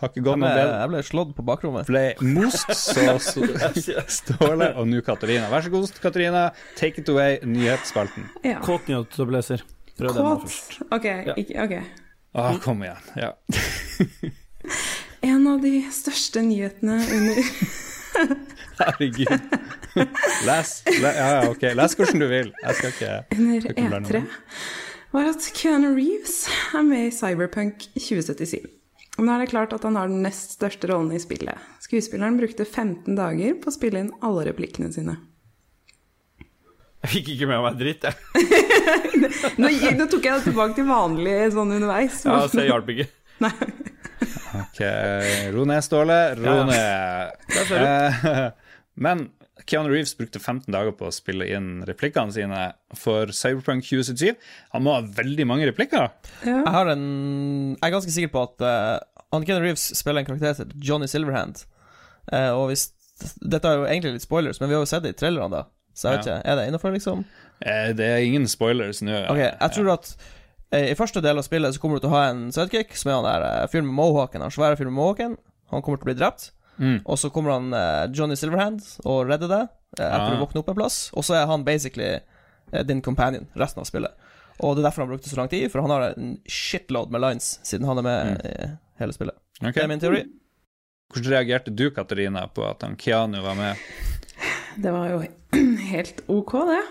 Har ikke Jeg gått noe bedre. jeg ble slått på bakrommet. Ble most, så *laughs* så- Ståle og nå Katarina. Vær så god, Katarina. Take it away, nyhetsspalten. Ja. Kåt nyhetsoppleser. Prøv den først. Ok, ikke, ok. Ah, kom igjen. Ja. En av de største nyhetene under *laughs* Herregud. Les, le, ja, ja, ok. Les hvordan du vil. Jeg skal ikke under skal ikke blande E3 var at Keanu Reeves er med i Cyberpunk 2077. Nå er det klart at han har den nest største rollen i spillet. Skuespilleren brukte 15 dager på å spille inn alle replikkene sine. Jeg fikk ikke med meg dritt, jeg. *laughs* Nå, nå tok jeg det tilbake til vanlig sånn underveis. Ja, så jeg hjalp ikke. *laughs* Ok, ro ned, Ståle. Ro Ja. ned. Der ser du. Eh, Men Keanu Reeves brukte 15 dager på å spille inn replikkene sine for Cyberpunk 2077. Han må ha veldig mange replikker. Ja. Jeg har en Jeg er ganske sikker på at uh, Keanu Reeves spiller en karakter som Johnny Silverhand. Uh, og hvis Dette er jo egentlig litt spoilers, men vi har jo sett det i trailerne, da. Så jeg vet Ja. ikke. Er det innafor, liksom? Eh, Det er ingen spoilers nå. Ok, jeg tror at eh, i første del av spillet så kommer du til å ha en sidekick, som er han der eh, fyren med mohawken. Han svære fyren med mohawken. Han kommer til å bli drept. Mm. Og så kommer han eh, Johnny Silverhand og redder deg eh, etter å våkne opp en plass. Og så er han basically eh, din companion resten av spillet. Og det er derfor han brukte så lang tid, for han har en shitload med lines siden han er med i hele spillet. Okay. Det er min teori. Hvordan reagerte du, Katarina, på at han Keanu var med? Det var jo *clears throat* helt ok, det.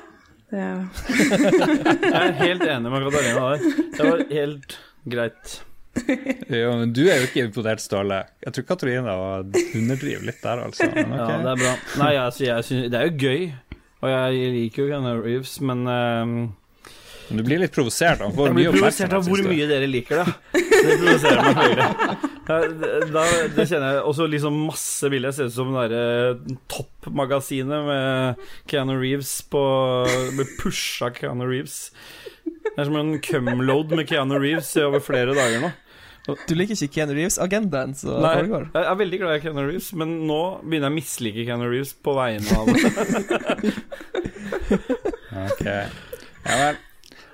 det *laughs* Jeg er helt enig med Katarina der. Det var helt greit. *laughs* Jo, men du er jo ikke imponert, Ståle. Jeg tror Katarina var underdriver litt der, altså. Men Ja, det er bra. Nei, altså, jeg synes, det er jo gøy, og jeg liker jo Keanu Reeves, men um... Men du blir litt provosert. Får Jeg mye blir provosert av hvor mye dere liker det. Det provoserer meg. *laughs* Da, det kjenner jeg også liksom masse bilder. Jeg ser ut som det derre toppmagasinet med Keanu Reeves på Med pusha Keanu Reeves. Det er som en cumload med Keanu Reeves i over flere dager nå. Du liker ikke Keanu Reeves-agendaen Nei, jeg er veldig glad i Keanu Reeves, men nå begynner jeg å mislike Keanu Reeves på vegne av *laughs* Ok, ja vel.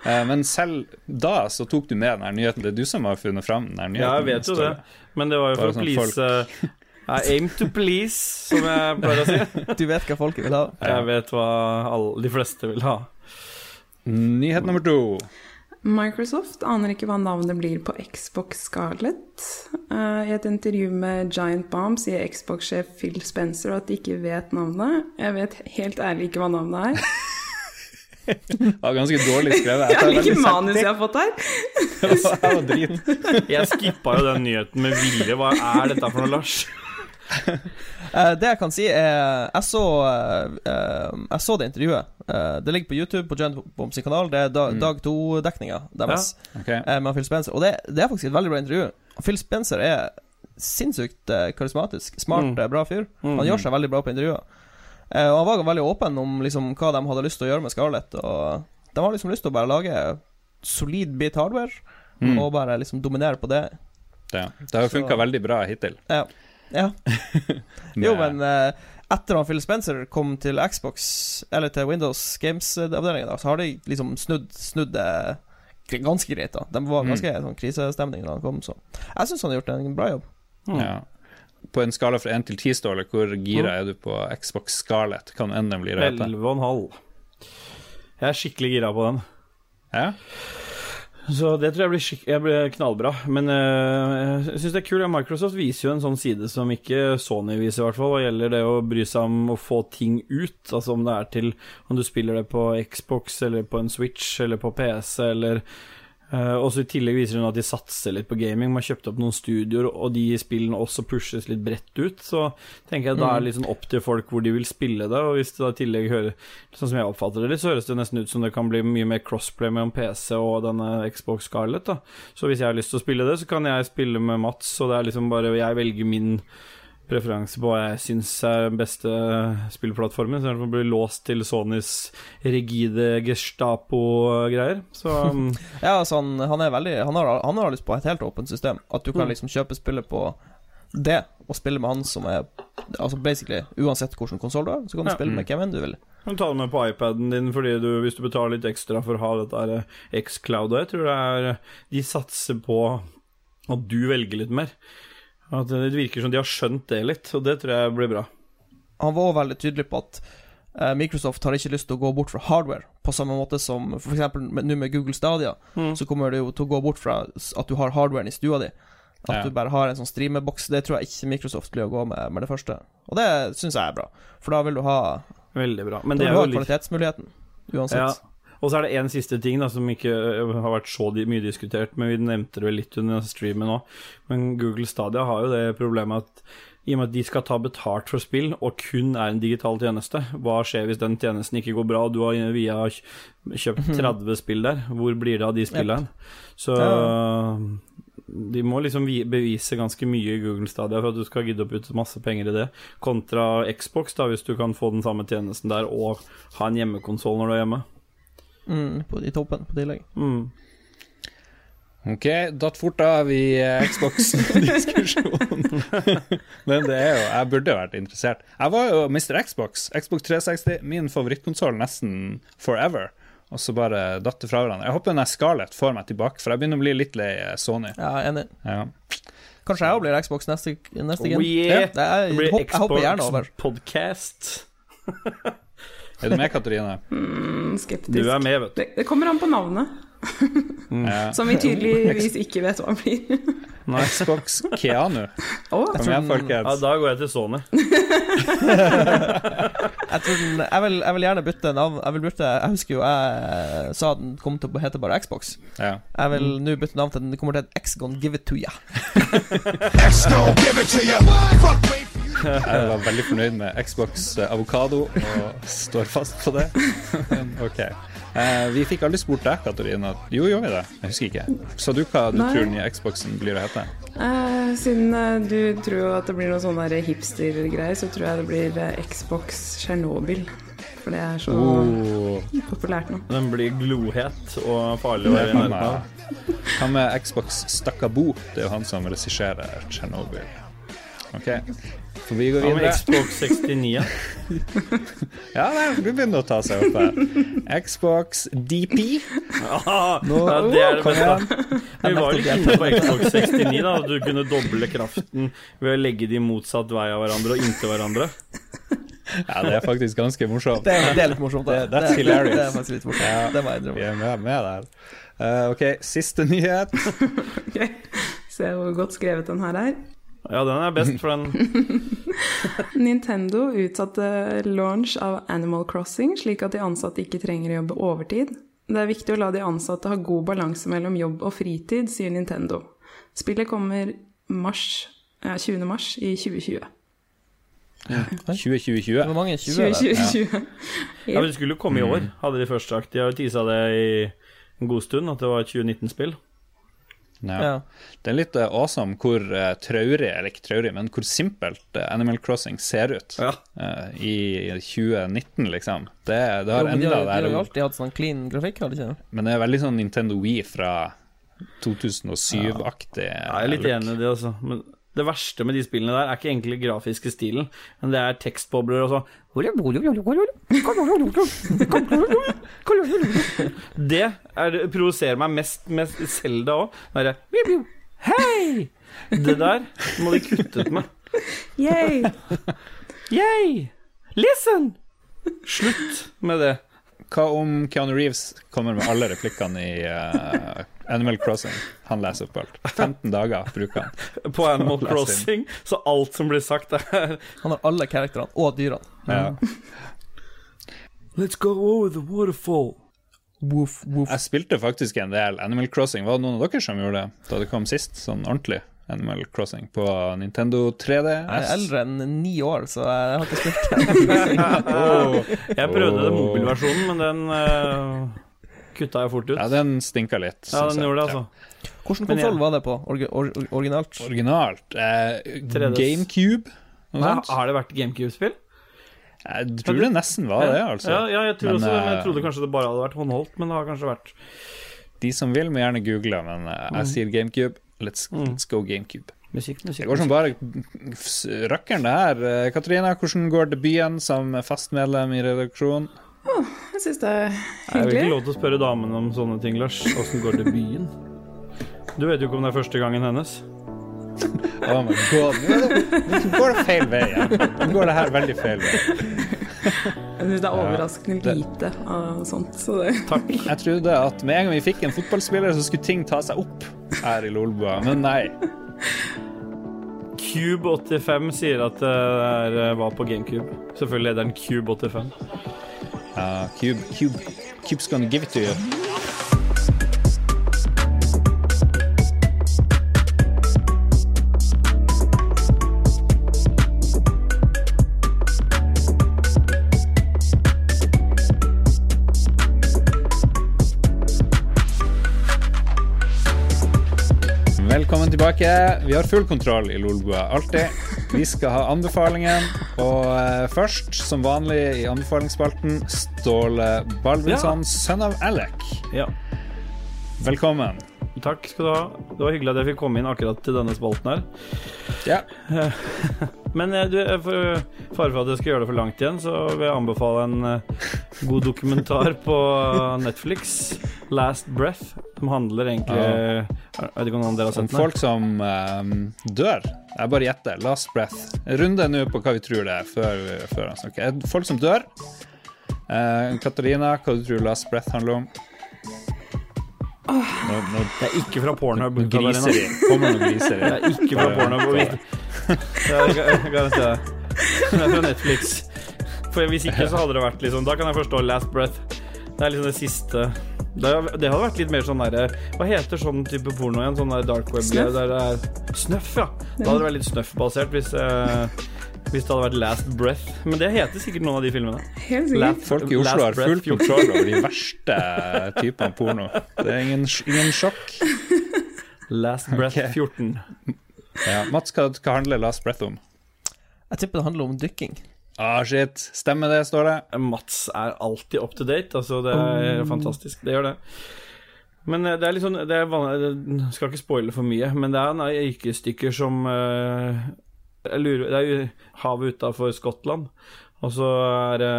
Eh, Men selv da så tok du med den nyheten. Det er du som har funnet fram den nyheten. Ja, jeg vet jo det, men det var jo for å sånn please I aim to please, som jeg pleier å si. *laughs* Du vet hva folket vil ha. Jeg vet hva alle, de fleste vil ha. Nyhet nummer to. Microsoft aner ikke hva navnet blir på Xbox Scarlett. Uh, I et intervju med Giant Bomb sier Xbox-sjef Phil Spencer at de ikke vet navnet. Jeg vet helt ærlig ikke hva navnet er. *laughs* Det var ganske dårlig skrevet. Jeg tar liker veldig manus jeg har fått her. *laughs* Det var drit. *laughs* Jeg skippa jo den nyheten med vilje. Hva er dette for noe, Lars? Eh, det jeg kan si, er Jeg så, eh, eh, jeg så det intervjuet. Eh, det ligger på YouTube på Giant Bombs kanal. Det er Mm. dag to-dekninga deres ja. okay. med Phil Spencer. Og det, det er faktisk et veldig bra intervju. Phil Spencer er sinnssykt karismatisk. Smart, Mm. bra fyr. Mm. Han gjør seg veldig bra på intervjuer. Eh, og han var veldig åpen om liksom, hva de hadde lyst til å gjøre med Scarlett. Og De har liksom lyst til å bare lage solid bit hardware, Mm. og bare liksom dominere på det. Det, det har jo funka veldig bra hittil. Ja. ja. *laughs* Jo, men eh, etter han Phil Spencer kom til Xbox, eller til Windows Games-avdelingen, så har de liksom snudd, snudd det ganske greit. da De var Mm. ganske sånn krisestemning da han kom, så jeg syns han har gjort en bra jobb. Ja. På en skala fra 1 til 10, Ståle, hvor gira er du på Xbox Scarlett? Kan enn den blir å hete? 11,5. Jeg er skikkelig gira på den. Ja? Så det tror jeg blir, skik jeg blir knallbra. Men uh, jeg syns det er kult. Microsoft viser jo en sånn side som ikke Sony viser, i hvert fall, hva gjelder det å bry seg om å få ting ut. Altså om det er til om du spiller det på Xbox eller på en Switch eller på PC eller eh, også I tillegg viser hun at de satser litt på gaming. Man har kjøpt opp noen studioer, og de spillene også pushes litt bredt ut. Så tenker jeg da er det litt sånn opp til folk hvor de vil spille det. Og hvis det da i tillegg hører Sånn som jeg oppfatter det litt, så høres det nesten ut som det kan bli mye mer crossplay mellom PC og denne Xbox Scarlett. da Så hvis jeg har lyst til å spille det, så kan jeg spille med Mats, og det er liksom bare Jeg velger min preferanse på hva jeg syns er den beste spillplattformen, så jeg blir låst til Sonys rigide Gestapo-greier. Så *laughs* um, Ja, altså han, han er veldig han har, han har lyst på et helt åpent system. At du kan Mm. liksom kjøpe spillet på det, og spille med han som er Altså basically uansett hvilken konsoll du har, så kan du Ja. spille med hvem enn du vil. kan du ta det med på iPaden din fordi du, hvis du betaler litt ekstra for å ha dette eh, X-Cloud. Jeg tror det er De satser på at du velger litt mer. At Det virker som de har skjønt det litt, og det tror jeg blir bra. Han var også veldig tydelig på at eh, Microsoft har ikke lyst til å gå bort fra hardware, på samme måte som f.eks. nå med Google Stadia, Mm. så kommer det jo til å gå bort fra at du har hardwaren i stua di. At Ja. du bare har en sånn streameboks. Det tror jeg ikke Microsoft blir å gå med med det første. Og det syns jeg er bra, for da vil du ha, Veldig bra. Men det er jo kvalitetsmuligheten uansett. Ja. Og så er det en siste ting da som ikke øh, har vært så mye diskutert, men vi nevnte det vel litt under streamen òg. Men Google Stadia har jo det problemet at i og med at de skal ta betalt for spill, og kun er en digital tjeneste, hva skjer hvis den tjenesten ikke går bra, og du har via kjøpt 30 spill der? Hvor blir det av de spillene? Så de må liksom bevise ganske mye i Google Stadia for at du skal gidde å putte masse penger i det, kontra Xbox, da, hvis du kan få den samme tjenesten der og ha en hjemmekonsoll når du er hjemme. Mm, på, I toppen, på tillegg. Mm. Ok, datt fort av i eh, Xbox-diskusjonen. *laughs* Men det er jo Jeg burde vært interessert. Jeg var jo Mr. Xbox. Xbox 360, min favorittkonsoll nesten forever. Og så bare datt det fra hverandre. Jeg håper den Scarlett får meg tilbake, for jeg begynner å bli litt lei eh, Sony. Ja, enig. Ja. Kanskje jeg òg blir Xbox neste, neste Oh yeah! Det er, Det blir jeg håper gjerne over. Xbox-podcast. *laughs* *laughs* Er du med, Katrine? Mm, Du er med, vet du. Det, det kommer an på navnet, Mm. *laughs* som vi tydeligvis ikke vet hva blir. *laughs* Xbox Keanu. Oh, Kom igjen, Ja, da går jeg til Sony. Jeg, tror den, jeg, vil, jeg vil gjerne bytte navn. Jeg vil bytte Jeg husker jo jeg sa den kom til å hete bare Xbox. Ja. Jeg vil nå bytte navn til den kommer til et X-Gon Give It To Ya. Jeg var veldig fornøyd med Xbox eh, Avokado og står fast på det. Men ok. Eh, vi fikk aldri spurt deg, Katarina. Jo, gjorde vi det? Jeg husker ikke. Sa du hva du Nei. tror den nye Xboxen blir å hete? Eh, siden eh, du tror at det blir noe sånn hipster-greier, så tror jeg det blir eh, Xbox Tsjernobyl. For det er så Oh, populært nå. Den blir glohet og farlig å være i nærheten av. Hva med Xbox Stakkabo? Det er jo han som regisserer Tsjernobyl. Ok, får vi går videre. Ja. Xbox 69? ja? *laughs* Ja, nei, du begynner å ta seg opp her. Xbox DP. Ah, ja, det er det beste. Vi var litt inne på Xbox 69, da. Du kunne doble kraften ved å legge de motsatt vei av hverandre og inntil hverandre. Ja, det er faktisk ganske morsomt. Det, er- det er litt morsomt. Da. Det- det, hilarious. Det er faktisk litt morsomt. Ja. Det må jeg Vi er med, med der. Uh, ok, siste nyhet. *laughs* okay. Se hvor godt skrevet den her er. Ja, den er best, for den *laughs* Nintendo utsatte launch av Animal Crossing, slik at de ansatte ikke trenger å jobbe overtid. Det er viktig å la de ansatte ha god balanse mellom jobb og fritid, sier Nintendo. Spillet kommer mars, ja, 20. mars i 2020. 2020. Hvor mange? 20? det? 2020. Ja, men Det skulle jo komme i år, hadde de først sagt. De har jo tisa det i en god stund, at det var et 2019-spill. Ja. Ja. Det er litt eh, awesome hvor uh, traurig, eller ikke traurig, men hvor simpelt uh, Animal Crossing ser ut Ja. uh, i 2019, liksom. Det, det Jo, har de, enda har, de har jo alltid hatt sånn clean grafikk, har de ikke? men det er veldig sånn Nintendo Wii fra 2007-aktig. Jeg er litt enig i det, altså. Men det verste med de spillene der er ikke egentlig grafiske stilen, men det er tekstbobler og sånn. Det er, det provoserer meg mest med Selda òg. Hei! Det der må de kutte ut med. Yay! Yay! Listen! Slutt med det. Hva om Keanu Reeves kommer med alle replikkene i eh, Animal Crossing? Han leser opp alt. 15 dager bruker han. På Animal Crossing, så alt som blir sagt, er Han har alle karakterene, og dyrene. Ja. Let's go over the waterfall. Woof, woof. Jeg spilte faktisk en del Animal Crossing. Var det noen av dere som gjorde det da det kom sist? Sånn ordentlig Animal Crossing på Nintendo 3DS? Jeg er eldre enn ni år, så jeg har ikke spilt *laughs* det. Jeg prøvde den mobilversjonen, men den uh, kutta jeg fort ut. Ja, den stinka litt. Ja, den gjorde det, Ja. altså. Hvilken konsoll var det på? Orgi or originalt? Originalt. Eh, GameCube? Nei, har det vært GameCube-spill? Jeg tror det nesten var det, altså. Ja, ja, jeg tror Men, også men jeg eh, trodde kanskje det bare hadde vært håndholdt, men det har kanskje vært De som vil, må gjerne google, men jeg Mm. sier GameCube. Let's, let's go GameCube. musikk. musikk, Det går som bare rakkeren, det her. Katrine, Katarina, hvordan går debuten som fast medlem i redaksjonen? Jeg syns det er hyggelig. Jeg vil ikke lov til å spørre damen om sånne ting, Lars. Åssen går det i byen? Du vet jo ikke om det er første gangen hennes. Oh my god, nå går det feil vei Ja. Nå går det her veldig feil vei. Det er overraskende det- lite av sånt. Så det, Takk. Jeg trodde at med en gang vi fikk en fotballspiller, så skulle ting ta seg opp her i Lolbua, men nei. Cube85 sier at det eh, var på GameCube. Selvfølgelig er det en Cube85. Ja, Cube, Cube, Cube's gonna give it to you. Velkommen tilbake. Vi har full kontroll i Lolbua, alltid. Vi skal ha anbefalingen, og eh, først, som vanlig i anbefalingsspalten, Ståle Baldvinsson, sønn av Alec. Ja. Velkommen. Takk skal du ha. Det var hyggelig at jeg fikk komme inn akkurat til denne spalten her. Ja. *laughs* Men eh, du, eh, for fare for at jeg skal gjøre det for langt igjen, så vil jeg anbefale en eh, god dokumentar på Netflix, 'Last Breath', som handler egentlig Jeg vet ikke om dere har sett den? folk som um, dør. Jeg bare gjetter. Last breath. Runde nå på hva vi tror det er, før, før han snakker. Er Folk som dør. Eh, Katarina, hva du tror Last breath handler om? Nå, nå, Det er ikke fra Pornhub. Griseri. Kommer noen griser Det er ikke fra Pornhub. jeg. Det er fra Netflix. For Hvis ikke, så hadde det vært liksom Da kan jeg forstå Last Breath. Det er liksom det siste Det, det hadde vært litt mer sånn derre Hva heter sånn type porno igjen? Sånn der dark web Snuff? Der det er Snøff, ja. Da hadde det vært litt snøff-basert hvis, eh, hvis det hadde vært Last Breath. Men det heter sikkert noen av de filmene. Last- Folk i Oslo har fullt full 14. kontroll over de verste typene porno. Det er ingen, ingen sjokk. Last Breath okay. 14. Ja. Mats, hva, hva handler Last breath om? Jeg tipper det handler om dykking. Ah, shit. Stemmer det, står det. Mats er alltid up to date. Altså, det er fantastisk. Det gjør det. Men eh, det er litt sånn det er vanlig, skal ikke spoile for mye, men det er en yrkesdykker som eh, jeg lurer, Det er havet utafor Skottland, og så er det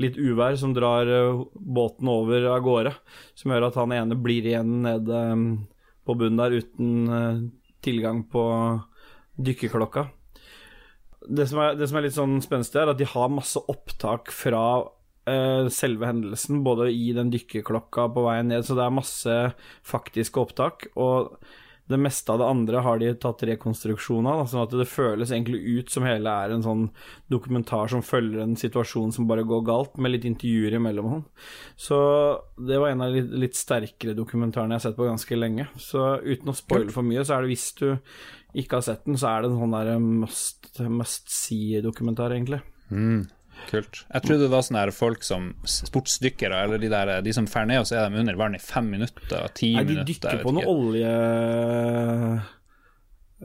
litt uvær som drar eh, båten over av gårde, som gjør at han ene blir igjen nede eh, på bunnen der uten eh, tilgang på dykkerklokka. Det som, er, det som er litt sånn spenstig, er at de har masse opptak fra eh, selve hendelsen, både i den dykkerklokka på veien ned, så det er masse faktiske opptak. Og det meste av det andre har de tatt rekonstruksjon av, da, sånn at det føles egentlig ut som hele er en sånn dokumentar som følger en situasjon som bare går galt, med litt intervjuer imellom sånn. Så det var en av de litt, sterkere dokumentarene jeg har sett på ganske lenge. Så uten å spoile for mye, så er det hvis du ikke har sett den, så er det en sånn der must, must see-dokumentar, egentlig. Kult. Jeg trodde det var sånne her folk som sportsdykkere, eller de, der, de som drar ned, og så er de under vann i fem minutter, ti Nei, de dykker på noe olje...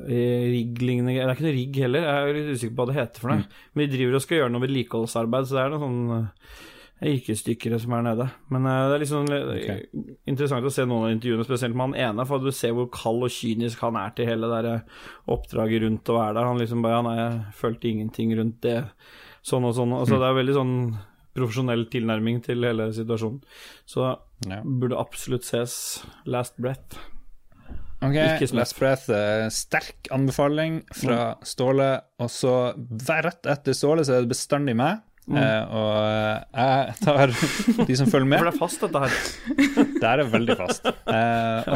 eh, Rigg-lignende. Det er ikke noe rigg heller, jeg er litt usikker på hva det heter for noe. Mm. Men de driver og skal gjøre noe vedlikeholdsarbeid, så det er noen sånn eh, yrkesdykkere som er nede. Men uh, det er litt sånn eh, interessant å se noen av intervjuene, spesielt med han ene, for du ser hvor kald og kynisk han er til hele det der oppdraget rundt å være der. Han liksom bare Ja, nei, jeg følte ingenting rundt det, sånn og sånn. Altså, det er veldig sånn profesjonell tilnærming til hele situasjonen. Så Ja. burde absolutt ses. Last Breath. Ok, Last Breath. eh, Sterk anbefaling fra Ståle. Og så rett etter Ståle så er det bestandig meg. Eh, og eh, jeg tar *laughs* de som følger med. For det er fast, dette her. *laughs* Det er veldig fast. *laughs* Eh.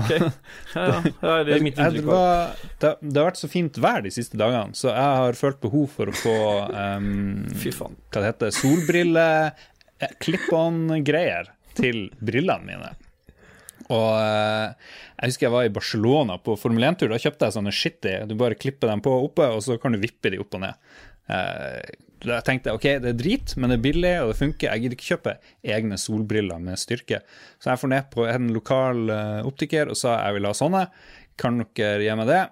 Ja, ja. det er mitt inntrykk. var, det, det har vært så fint vær de siste dagene, så jeg har følt behov for å få um, Fy faen. Hva det heter Solbrille eh, Clip-on-greier til brillene mine. Og eh, jeg husker jeg var i Barcelona på Formel 1-tur. Da kjøpte jeg sånne shitty. Du bare klipper dem på oppe, og så kan du vippe de opp og ned. Eh, da tenkte jeg ok, det er drit, men det er billig, og det funker. Jeg gidder ikke kjøpe egne solbriller med styrke. Så jeg får ned på en lokal eh, optiker og sa jeg vil ha sånne. Kan dere gi meg det?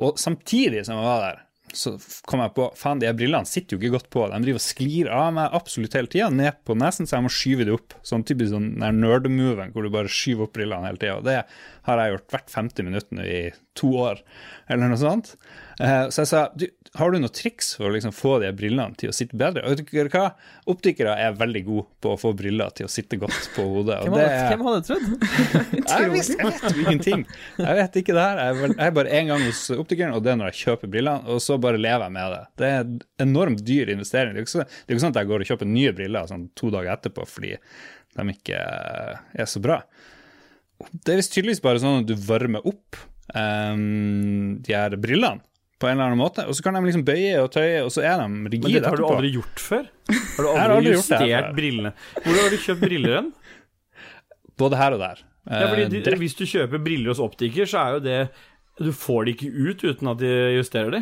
Og samtidig som jeg var der, så kom jeg på faen, de brillene sitter jo ikke godt på. De driver og sklir av meg absolutt hele tida, ned på nesen, så jeg må skyve det opp. Sånn typisk sånn nerd-moven hvor du bare skyver opp brillene hele tida. Det har jeg gjort hvert 50 minutt i to år, eller noe sånt. Eh, Så jeg sa du, har du noe triks for å liksom få de brillene til å sitte bedre? Og vet du hva? Optikere er veldig gode på å få briller til å sitte godt på hodet. Hvem det hadde, er hvem hadde trodd? jeg, *laughs* visste, jeg vet ingenting. Jeg vet ikke det her. Jeg er, vel, jeg er bare én gang hos optikeren, og det er når jeg kjøper brillene, og så bare lever jeg med det. Det er en enormt dyr investering. Det er ikke, det er ikke sånn at jeg går og kjøper nye briller sånn to dager etterpå fordi de ikke er så bra. Det er visst tydeligvis bare sånn at du varmer opp ehm, de her brillene på en eller annen måte, og så kan de liksom bøye og tøye, og så er de rigide. Men det dette har du aldri gjort før? Har du har aldri, aldri det her justert brillene? Hvor har du kjøpt briller hen? Både her og der. Ja, fordi Eh, de, Hvis du kjøper briller hos optiker, så er jo det Du får de ikke ut uten at de justerer de.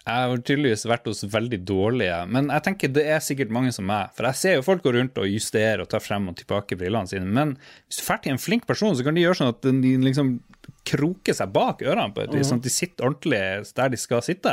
Jeg har tydeligvis vært hos veldig dårlige, men jeg tenker det er sikkert mange som meg. For jeg ser jo folk gå rundt og justere og ta frem og tilbake brillene sine, men hvis du drar til en flink person, så kan de gjøre sånn at de liksom kroker seg bak ørene på et vis, sånn at de sitter ordentlig der de skal sitte.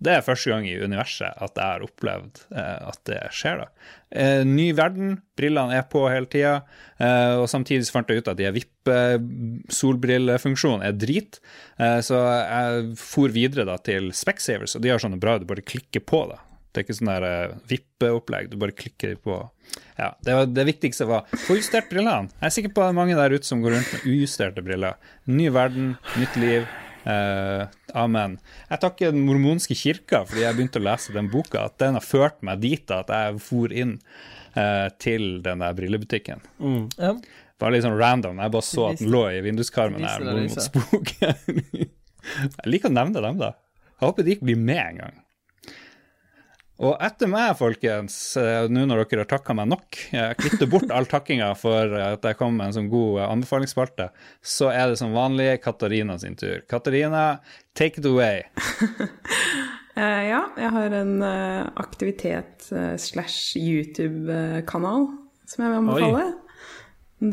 Det er første gang i universet at jeg har opplevd eh, at det skjer. da. Eh, ny verden, brillene er på hele tida, eh, og samtidig fant jeg ut at de vippe-solbrillefunksjonen er drit. Eh, så jeg for videre da til Specsavers, og de har sånne bra du bare klikker på. da. Det er ikke sånn der uh, vippeopplegg, du bare klikker på. Ja, det, var, det viktigste var få justert brillene. Jeg er sikker på at det er mange der ute som går rundt med ujusterte briller. Ny verden, nytt liv. Uh, amen. Jeg takker den mormonske kirka fordi jeg begynte å lese den boka, at den har ført meg dit at jeg for inn uh, til den der brillebutikken. Ja. Bare litt sånn random. Jeg bare så at den lå i vinduskarmen der her. *laughs* jeg liker å nevne dem, da. Jeg håper de ikke blir med en gang. Og etter meg, folkens, eh, nå når dere har takka meg nok, jeg klippte bort all takkinga for at jeg kom med en sånn god eh, anbefalingsspalte, så er det som vanlig Katarina sin tur. Katarina, take it away. *laughs* Eh, ja, jeg har en eh, aktivitet eh, slash YouTube-kanal som jeg vil anbefale.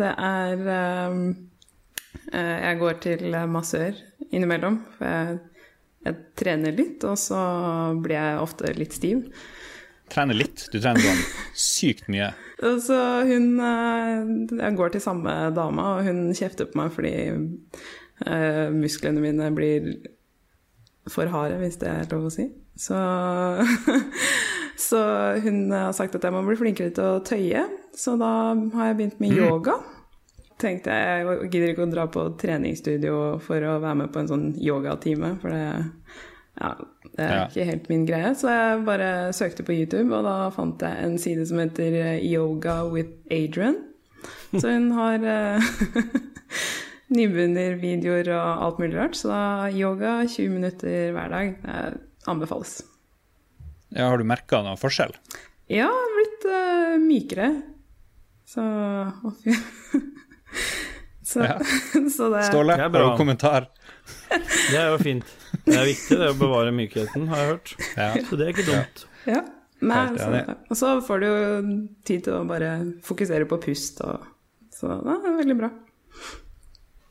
Det er eh, eh, Jeg går til massør innimellom. For jeg, jeg trener litt, og så blir jeg ofte litt stiv. Trener litt. Du trener sånn sykt mye. Så hun eh, Jeg går til samme dama, og hun kjefter på meg fordi uh, musklene mine blir for harde, hvis det er lov å si. Så, *laughs* så hun har sagt at jeg må bli flinkere til å tøye, så da har jeg begynt med yoga. Tenkte jeg jeg gidder ikke å dra på treningsstudio for å være med på en sånn yogatime, for det, ja, det er Ja. ikke helt min greie. Så jeg bare søkte på YouTube, og da fant jeg en side som heter eh, Yoga with Adrian. Så hun *laughs* har eh, *laughs* nybegynnervideoer og alt mulig rart. Så da yoga 20 minutter hver dag. Det anbefales. Ja, har du merka noen forskjell? Ja, jeg har blitt uh, mykere. Så *laughs* å, fy. Så, Ja. *laughs* så det Ståle, Det er har bra. du kommentar? Det er jo fint. Det er viktig det å bevare mykheten, har jeg hørt. Ja. Så det er ikke dumt. Ja. Nei, Helt så, og så får du jo tid til å bare fokusere på pust og Så det er veldig bra.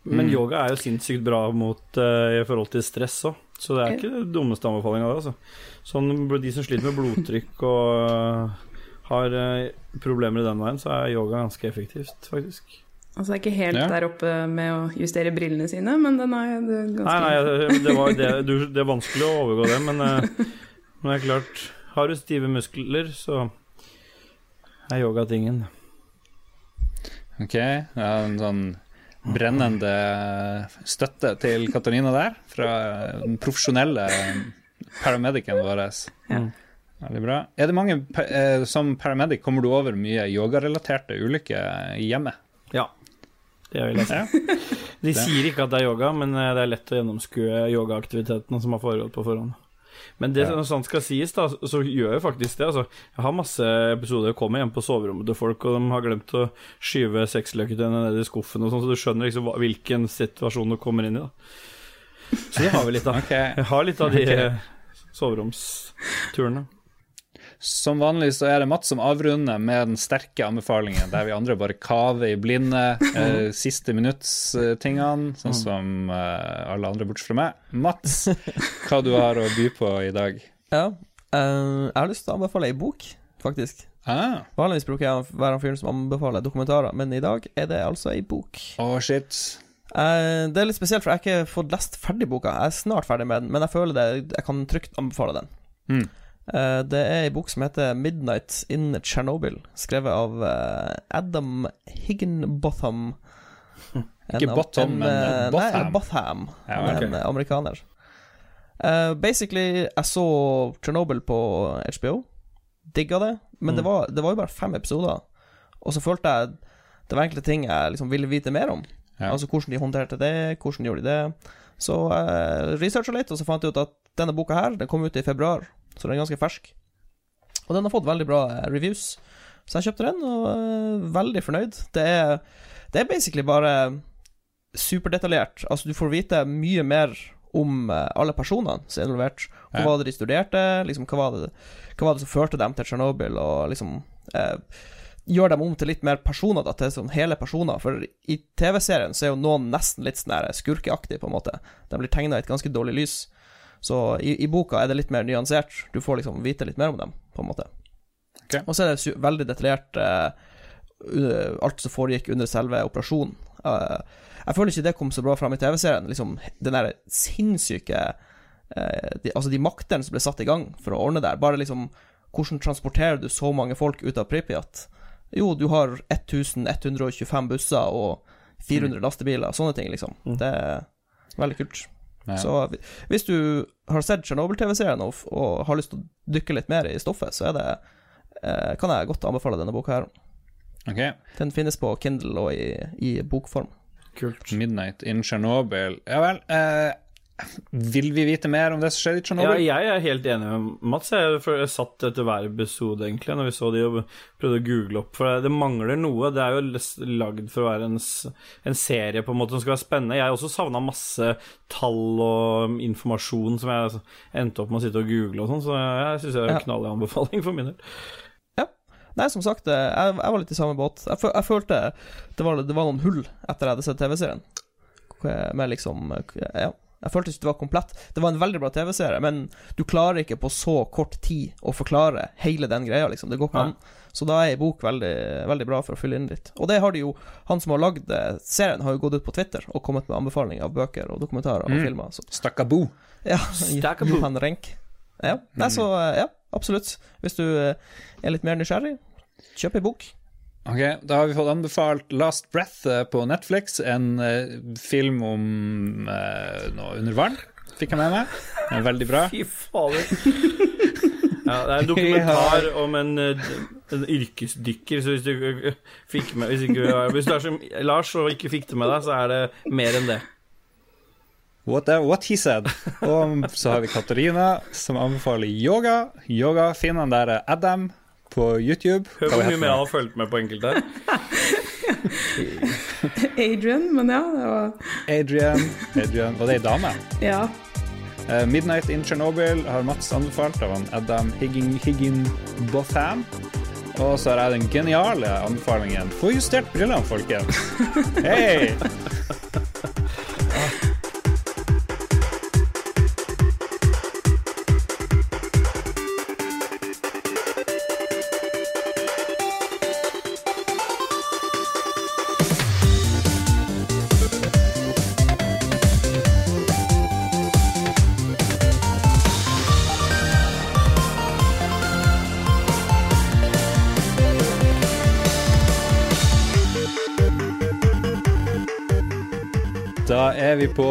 Men yoga er jo sinnssykt bra mot, uh, i forhold til stress òg, så det er ikke den dummeste anbefalinga. Altså. Sånn, de som sliter med blodtrykk og uh, har uh, problemer i den veien, så er yoga ganske effektivt, faktisk. Altså jeg er ikke helt Ja. der oppe med å justere brillene sine, men den er det er ganske Nei, nei, det, var, det, du, det er vanskelig å overgå det, men, eh, men det er klart Har du stive muskler, så er yoga tingen. Ok, ja, en sånn brennende støtte til Katarina der, fra den profesjonelle paramedicen vår. Ja. Veldig bra. Er det mange, eh, Som paramedic, kommer du over mye yogarelaterte ulykker i hjemmet? Ja. Det vil jeg si. De sier ikke at det er yoga, men eh, det er lett å gjennomskue yogaaktivitetene som har foregått på forhånd. Men det som sant skal sies, da, så gjør jeg faktisk det. Altså. Jeg har masse episoder jeg kommer hjem på soverommet til folk, og de har glemt å skyve sexløketøyene ned i skuffen, og sånn, så du skjønner liksom hvilken situasjon du kommer inn i. da Så det har vi litt av. *laughs* Jeg har litt av de Ok. eh, soveromsturene. Som vanlig så er det Mats som avrunder med den sterke anbefalingen, der vi andre bare kaver i blinde *laughs* eh, siste minutts-tingene, sånn som eh, alle andre bortsett fra meg. Mats, hva du har å by på i dag? *laughs* Ja. eh, jeg har lyst til å anbefale ei bok, faktisk. Ah. Vanligvis bruker jeg å være han fyren som anbefaler dokumentarer, men i dag er det altså ei bok. Oh, shit. Eh, det er litt spesielt, for jeg har ikke fått lest ferdig boka. Jeg er snart ferdig med den, men jeg føler det jeg kan trygt anbefale den. Mm. Eh, det er ei bok som heter 'Midnight in Chernobyl', skrevet av eh, Adam Higginbotham. *laughs* Ikke Botham, en, men, eh, Botham. Nei, Botham. Ja, er. En amerikaner. Uh, basically, jeg så Chernobyl på HBO. Digga det. Men det, Mm. var, det var jo bare fem episoder. Og så følte jeg det var enkelte ting jeg liksom ville vite mer om. Ja. Altså hvordan de håndterte det, hvordan gjorde de det. Så jeg researcha litt, og så fant jeg ut at denne boka her Den kom ut i februar, så den er ganske fersk. Og den har fått veldig bra eh, reviews. Så jeg kjøpte den, og er veldig fornøyd. Det er, det er basically bare superdetaljert. Altså, du får vite mye mer om eh, alle personene som er involvert. Hva Ja. var det de studerte, liksom, hva, var det, hva var det som førte dem til Tsjernobyl, og liksom eh, Gjør dem om til litt mer personer, da, til sånn hele personer. For i TV-serien så er jo noen nesten litt sånn skurkeaktige, på en måte. De blir tegna i et ganske dårlig lys. Så i, i boka er det litt mer nyansert. Du får liksom vite litt mer om dem, på en måte. Okay. Og så er det veldig detaljert uh, alt som foregikk under selve operasjonen. Uh, jeg føler ikke det kom så bra fram i TV-serien. Liksom, den der sinnssyke uh, de, Altså, de maktene som ble satt i gang for å ordne der. Bare liksom Hvordan transporterer du så mange folk ut av Pripyat? Jo, du har 1125 busser og 400 lastebiler. Sånne ting, liksom. Det er veldig kult. Ja. Så hvis du har sett Chernobyl-TV-serien og, og har lyst til å dykke litt mer i stoffet, så er det eh, kan jeg godt anbefale denne boka her. Okay. Den finnes på Kindle og i, i bokform. Kult. Midnight in Chernobyl. Ja vel. Eh, vil vi vite mer om det som skjedde i Ja, jeg er helt enig med Mats. Jeg, for jeg satt etter hver episode, egentlig, når vi så de og prøvde å google opp. For det mangler noe. Det er jo lagd for å være en, en serie på en måte som skal være spennende. Jeg har også savna masse tall og informasjon som jeg endte opp med å sitte og google og sånn, så jeg syns det er Ja. en knallig anbefaling for min del. Nei, som sagt, eh, jeg, jeg var litt i samme båt. Jeg, jeg følte det var, det var noen hull etter jeg hadde sett TV-serien. Med liksom Ja. Jeg følte ikke det var komplett. Det var en veldig bra TV-serie, men du klarer ikke på så kort tid å forklare hele den greia, liksom. Det går ikke an. Så da er ei bok veldig, veldig bra for å fylle inn litt. Og det har de jo Han som har lagd eh, serien, har jo gått ut på Twitter og kommet med anbefaling av bøker og dokumentarer og Mm. filmer. Så. Stakkabo. Ja, Stakkabo. Johan Renk. Ja. Nei, så eh, ja, absolutt. Hvis du eh, er litt mer nysgjerrig, kjøp ei bok. Ok, Da har vi fått anbefalt Last Breath eh, på Netflix, en eh, film om eh, noe under vann, fikk jeg med meg. Den er veldig bra. *laughs* Fy fader. Ja, det er en dokumentar om en, eh, en yrkesdykker, så hvis du eh, fikk med Hvis, ikke, hvis du er som Lars og ikke fikk det med deg, så er det mer enn det. What, the, what he said. Og så har vi Katarina, som anbefaler yoga. Yoga finner han der Adam på YouTube. Hør hvor mye mer han? har fulgt med på enkelte. *laughs* Adrian, men ja, det var Adrian. Adrian. Var det ei dame? *laughs* Ja. Uh, 'Midnight in Chernobyl' har Mats anbefalt av han Adam Higgin, Higgin Botham. Og så har jeg den geniale anbefalingen Få justert brillene, folkens! *laughs* Hei! Er vi på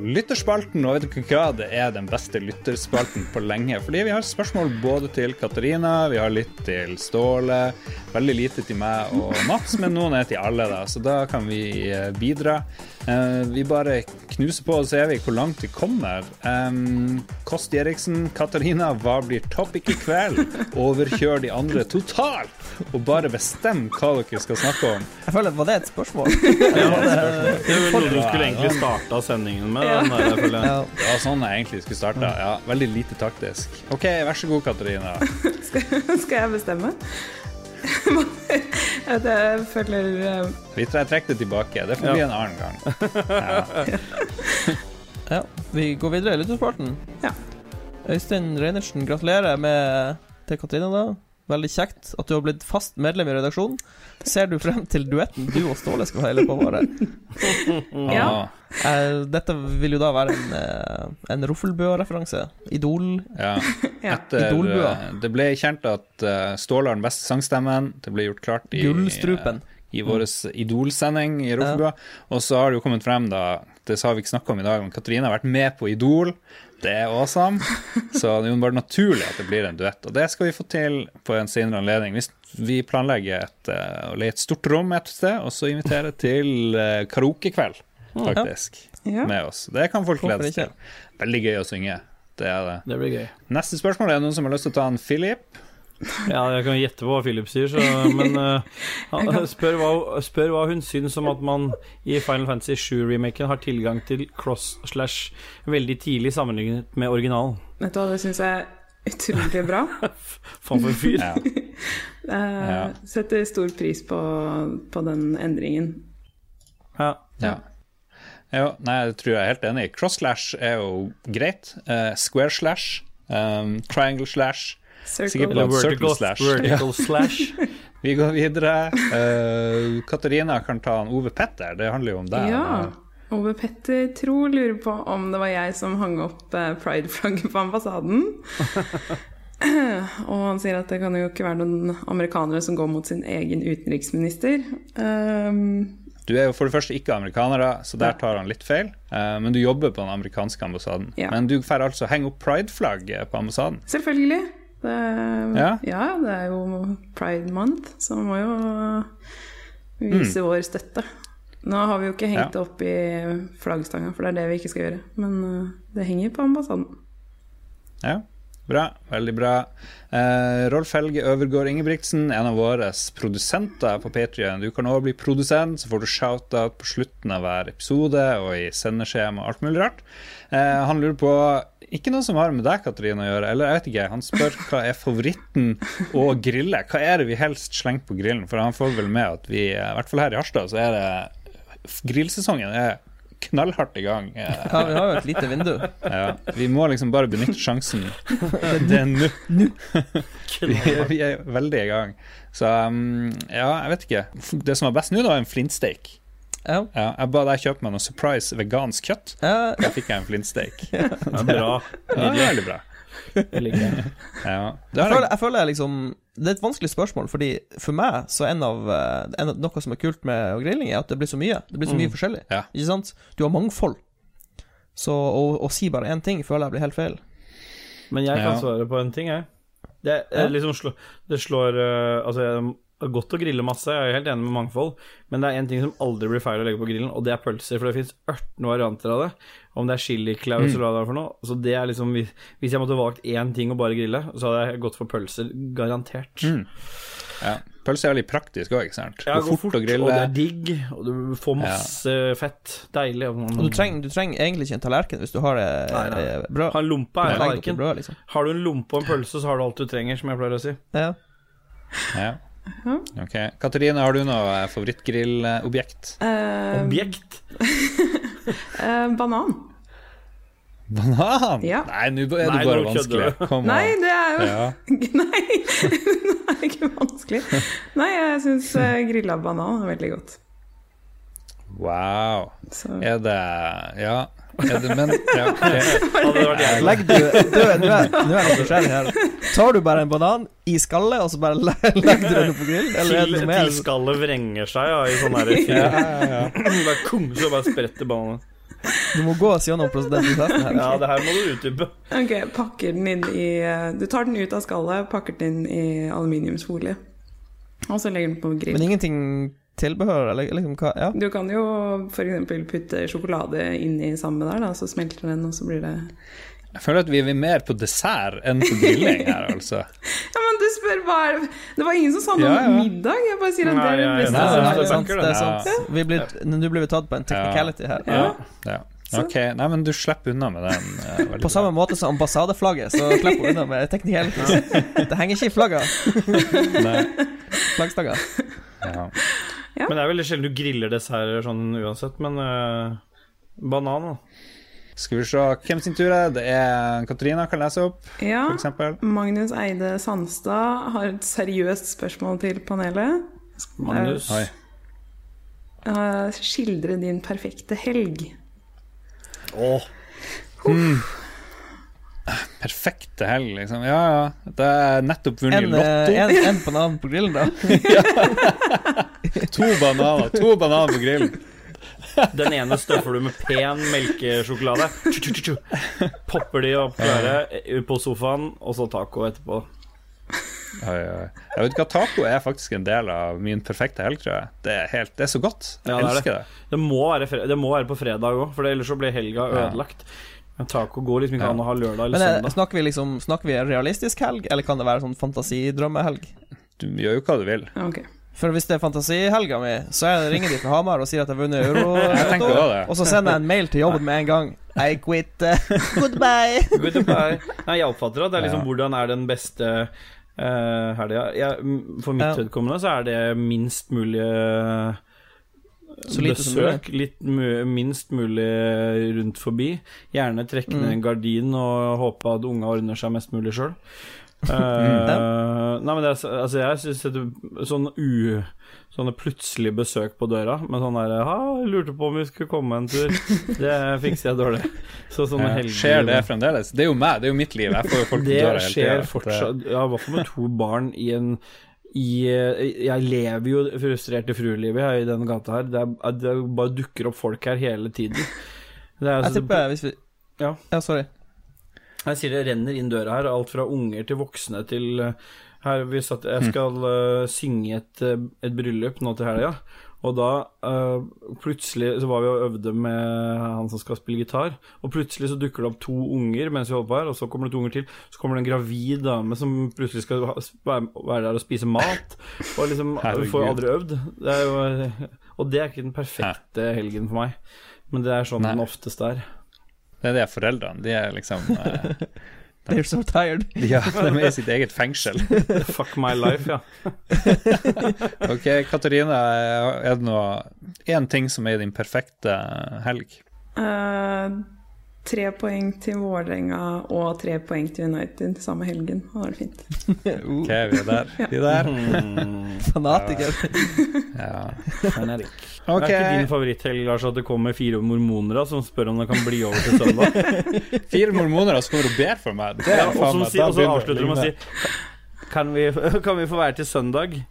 lytterspalten, og vet dere hva? Det er den beste lytterspalten på lenge. Fordi vi har spørsmål både til Katarina, vi har litt til Ståle, veldig lite til meg og Mats, men noen er til alle, da. Så da kan vi eh, bidra. Eh, vi bare knuser på, og ser vi hvor langt vi kommer. Um, Kost Eriksen, Katarina, hva blir topic i kveld? *laughs* Overkjør de andre totalt, og bare bestem hva dere skal snakke om. Jeg føler, Var det et spørsmål? *laughs* Det er vel noe du skulle egentlig starta sendingen med. Den der, jeg føler. Ja. Ja, sånn jeg egentlig skulle starta. Ja, veldig lite taktisk. OK, vær så god, Katarina. *laughs* Skal jeg bestemme? Jeg vet, jeg føler eh, Vi trekker det tilbake. Det får bli en annen gang. Ja. *laughs* Ja, vi går videre i lytterspalten. Ja. Øystein Reinertsen, gratulerer med til Katrine, da. Veldig kjekt at du har blitt fast medlem i redaksjonen. Ser du frem til duetten du og Ståle skal heile på våre? *laughs* Ja. Eh, dette vil jo da være en, eh, en Roffelbø-referanse. Idol. *laughs* ja. Etter, eh, det ble kjent at Ståle har den beste sangstemmen. Det ble gjort klart i, Gullstrupen. i vår Idol-sending i Roffelbua. Og så har det jo kommet frem, da, det har vi ikke snakka om i dag, men Katrine har vært med på Idol. Det er awesome. *laughs* Så det er jo bare naturlig at det blir en duett. Og det skal vi få til på en senere anledning. Hvis vi planlegger et, å leie et stort rom et sted, og så invitere til karaokekveld, faktisk, Ja. med oss. Det kan folk glede seg til. Veldig gøy å synge. Det er det. Det blir gøy. Neste spørsmål er noen som har lyst til å ta en Philip. Ja, jeg kan gjette på hva Philip sier, så, men *laughs* uh, spør, hva, spør hva hun syns om at man i Final Fantasy 7-remaken har tilgang til cross-slash veldig tidlig sammenlignet med originalen. Vet du hva, det syns jeg er utrolig bra. *laughs* Faen for en fyr. Ja. *laughs* uh, setter stor pris på, på den endringen. Ja. Ja. Ja, nei, det tror jeg er helt enig. i. Cross-slash er jo greit. Uh, square slash, um, triangle slash Sikkert Circle, circle slash. Vertical slash. *laughs* Vi går videre. Uh, Katarina kan ta en Ove Petter. Det handler jo om deg. Ja. Ove Petter Tro lurer på om det var jeg som hang opp prideflagget pride-flagget på ambassaden. *laughs* Og han sier at det kan jo ikke være noen amerikanere som går mot sin egen utenriksminister. Um, Du er jo for det første ikke amerikanere, så der tar han litt feil. Eh, men du jobber på den amerikanske ambassaden. Ja. Men du får altså henge opp pride-flagg på ambassaden. selvfølgelig. Det, Ja. ja. det er jo pride month, så man må jo vise vår støtte. Nå har vi jo ikke hengt det opp i flaggstanga, for det er det vi ikke skal gjøre. Men eh, det henger på ambassaden. Ja, bra. Veldig bra. Eh, Rolf Helge Øvergård Ingebrigtsen, en av våre produsenter på Patrion. Du kan òg bli produsent, så får du shout-out på slutten av hver episode og i sendeskjema og alt mulig rart. Eh, han lurer på ikke noe som har med deg, Katrine, å gjøre. Eller jeg vet ikke, han spør hva er favoritten å grille. Hva er det vi helst slenger på grillen? For han får vel med at vi, i hvert fall her i Harstad, så er det grillsesongen er knallhardt i gang. Ja, vi har jo et lite vindu. *laughs* ja, vi må liksom bare benytte sjansen. *laughs* Det er nå. *laughs* Vi, vi er veldig i gang. Så um, ja, jeg vet ikke. Det som var best nå, da, var en flintsteak. Ja. Ja, jeg ba deg kjøpe meg noe surprise vegansk kjøtt. Ja, Da fikk jeg en flintsteak. Det er bra. Ja, veldig bra. *laughs* Jeg liker det. Ja. Det jeg, føler, jeg, føler liksom Det er et vanskelig spørsmål, fordi for meg så en av, eh, en av Noe som er kult med grilling, er at det blir så mye. Det blir så mye forskjellig. Ja. Ikke sant? Du har mangfold. Så å, å si bare én ting føler jeg blir helt feil. Men jeg kan Ja. svare på en ting, jeg. Det, er Ja. liksom det slår eh, Altså, jeg- det er godt å grille masse, jeg er helt enig med mangfold, men det er én ting som aldri blir feil å legge på grillen, og det er pølser. For det fins 18 varianter av det. Om det er chiliklaus eller hva det er for noe. Så det er liksom Hvis jeg måtte valgt én ting å bare grille, så hadde jeg gått for pølser. Garantert. Ja. Pølse er veldig praktisk òg, ikke sant? Ja, Går fort å grille. og det er digg, og du får masse fett. Deilig. Og du trenger, du trenger egentlig ikke en tallerken hvis du har det Nei, nei. eh, brød. Har, en er Du brød, liksom. Har du en lompe og en pølse, så har du alt du trenger, som jeg pleier å si. Ja. *laughs* Ja. Ok. Katrine, har du noe eh, favorittgrillobjekt? Uh, Objekt. uh, *laughs* banan. Banan? Ja. Nei, nå er du Nei, bare vanskelig. Kom Nei, det er jo Ja. *laughs* Nei, *laughs* det er ikke vanskelig. Nei, jeg syns grilla banan er veldig godt. Wow. Så. Er det Ja. Er *laughs* ja, det. Legger du Du, nå er nå er jeg litt nysgjerrig her. Tar du bare en banan i skallet, og så bare *laughs* legger du den på grillen? Eller er det noe mer? skallet vrenger seg ja, i sånn herre *laughs* ja, ja, ja. Bare kung, så bare spretter bananen. Du må gå oss gjennom prosessen her. Ja, det her må du utdype. Ok, pakker den inn i Du tar den ut av skallet, pakker den inn i aluminiumsfolie. Og så legger den på grill. Men ingenting tilbehør, eller liksom hva Ja. Du kan jo f.eks. putte sjokolade inni sammen med der, da, så smelter den, og så blir det Jeg føler at vi er mer på dessert enn på grilling her, altså. *laughs* Ja, men du spør hva er Det var ingen som sa noe Ja, ja. om middag. Jeg bare sier at det er det beste. Nei, nei, det er sant, det er sant. Vi blir, nå blir tatt på en technicality her. Ja. Ja. Ok, nei, men du slipper unna med den. eh, På bra. samme måte som ambassadeflagget, så slipper hun unna med technicality. Det henger ikke i flagga. *laughs* Flaggstanga. Ja. Men det er veldig sjelden du griller desserter sånn uansett, men øh, banan, da. Skal vi se hvem sin tur er. Det er Katarina kan lese opp, Ja. for eksempel. Magnus Eide Sandstad har et seriøst spørsmål til panelet. Magnus. Eh, skildre din perfekte helg. Åh, Perfekte helg, liksom. Ja, ja. Det er nettopp vunnet En, Lotto. eh, en, en banan på grillen, da. *laughs* *laughs* *laughs* To bananer. To bananer på grillen. Den ene støffer du med pen melkesjokolade. Popper de opp klare eh, på sofaen, og så taco etterpå. Oi, oi. Jeg vet ikke hva Taco er faktisk en del av min perfekte helg, tror jeg. Det er, helt, det er så godt. Jeg Ja, det er elsker det. Det må være, fre det må være på fredag òg, for ellers så blir helga ødelagt. Men taco går liksom ikke Ja. an å ha lørdag eller Men eh, søndag. snakker vi liksom Snakker vi realistisk helg, eller kan det være sånn fantasidrømmehelg? Du gjør jo hva du vil. Ok. For hvis det er fantasihelga mi, så er ringer de fra Hamar og sier at jeg har vunnet euro. Og så sender jeg en mail til jobben med en gang. I quit. *laughs* Goodbye. Goodbye. Nei, jeg oppfatter at det er liksom hvordan er den beste uh, helga. For mitt Ja. vedkommende så er det minst mulig Så lite som besøk. Litt mu minst mulig rundt forbi. Gjerne trekke ned Mm. en gardin og håpe at unga ordner seg mest mulig sjøl. Nei, men det altså jeg syns det sånn u... Sånne plutselige besøk på døra med sånn derre lurte på om vi skulle komme en tur'. *laughs* Det fikser jeg dårlig. Så sånne Ja. helger Skjer det fremdeles? Det er jo meg, det er jo mitt liv. Jeg får jo folk på det døra hele skjer fortsatt. Ja, i hvert fall med to barn i en i, Jeg lever jo frustrert i fruelivet i denne gata her. Det, er, det bare dukker opp folk her hele tiden. Det er, Jeg altså, tipper hvis vi Ja. Ja, sorry. Jeg sier det renner inn døra her, alt fra unger til voksne til eh, her vi satt, Jeg skal uh, synge et, eh, et bryllup nå til helga. Og da uh, plutselig så var vi og øvde med han som skal spille gitar, og plutselig så dukker det opp to unger mens vi holder på her, og så kommer det to unger til. Så kommer det en gravid dame som plutselig skal være der og spise mat, og liksom *laughs* Herregud. får aldri øvd. Det jo, og det er ikke den perfekte helgen for meg, men det er sånn Nei. den oftest er. Det er det foreldrene. De er liksom eh, *laughs* They're so tired. *laughs* Ja, de er i sitt eget fengsel. *laughs* Fuck my life, ja. Ok, Katarina, er det noe én ting som er din perfekte helg? Uh, tre poeng til Vålerenga og tre poeng til United samme helgen. Det var fint. Uh, Ok, vi er der. Vi er der. Mm, fanatiker. Ja. Henrik. Det Er ikke din favoritthelg Lars, at det kommer fire mormoner som spør om det kan bli over til søndag? *laughs* Fire mormoner som kommer og ber for meg. Det Ja, er og, faen som si, og så avslutter de med å si kan vi, *laughs* kan vi få være til søndag? *laughs*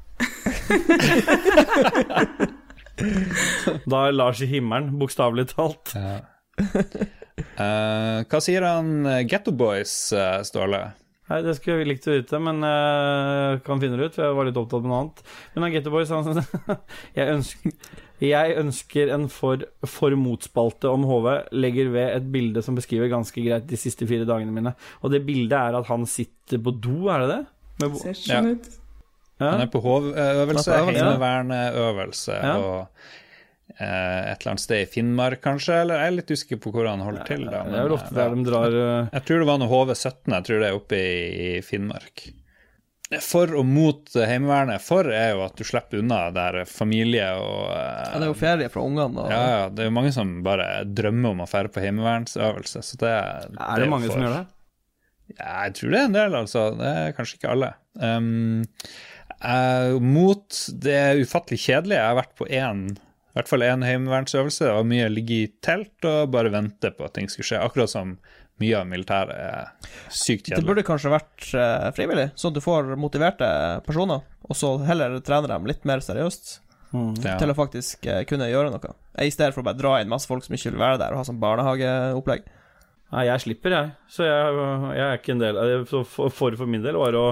Da er Lars i himmelen, bokstavelig talt. Ja. Uh, hva sier han eh, Getto Boys, eh, Ståle? Nei, Det skulle jeg likt å vite, men uh, kan finne det ut. for Jeg var litt opptatt med noe annet. Men han Getto Boys han jeg, ønsker, jeg ønsker en for, for motspalte om HV. Legger ved et bilde som beskriver ganske greit de siste fire dagene mine. Og det bildet er at han sitter på do, er det det? Med, bo- Ser sånn ut. Ja. Han er på HV-øvelse, heimevernøvelse. Ja. og eh, et eller annet sted i Finnmark, kanskje? Eller jeg er litt usikker på hvor han holder til. Da, Det er vel ofte eh, der de drar eh, Jeg tror det var noe HV-17, jeg tror det er oppe i, i Finnmark. For og mot Heimevernet. For er jo at du slipper unna der familie og eh, Ja, det er jo ferie fra ungene. Og... ja, ja, det er jo mange som bare drømmer om å dra på heimevernsøvelse, så det, Er det det mange for- som gjør det? Ja, jeg tror det er en del, altså. Det er kanskje ikke alle. Um, uh, mot det ufattelig kjedelige. Jeg har vært på én, i hvert fall én heimevernsøvelse. Det var mye å ligge i telt og bare vente på at ting skulle skje. Akkurat som mye av militæret er sykt kjedelig. Det burde kanskje vært eh, frivillig, sånn at du får motiverte personer, og så heller trene dem litt mer seriøst Ja. til å faktisk eh, kunne gjøre noe. I stedet for å bare dra inn masse folk som ikke vil være der, og ha sånn barnehageopplegg. Nei, jeg slipper, jeg. Så jeg, jeg er ikke en del av. Så for, for for min del var det å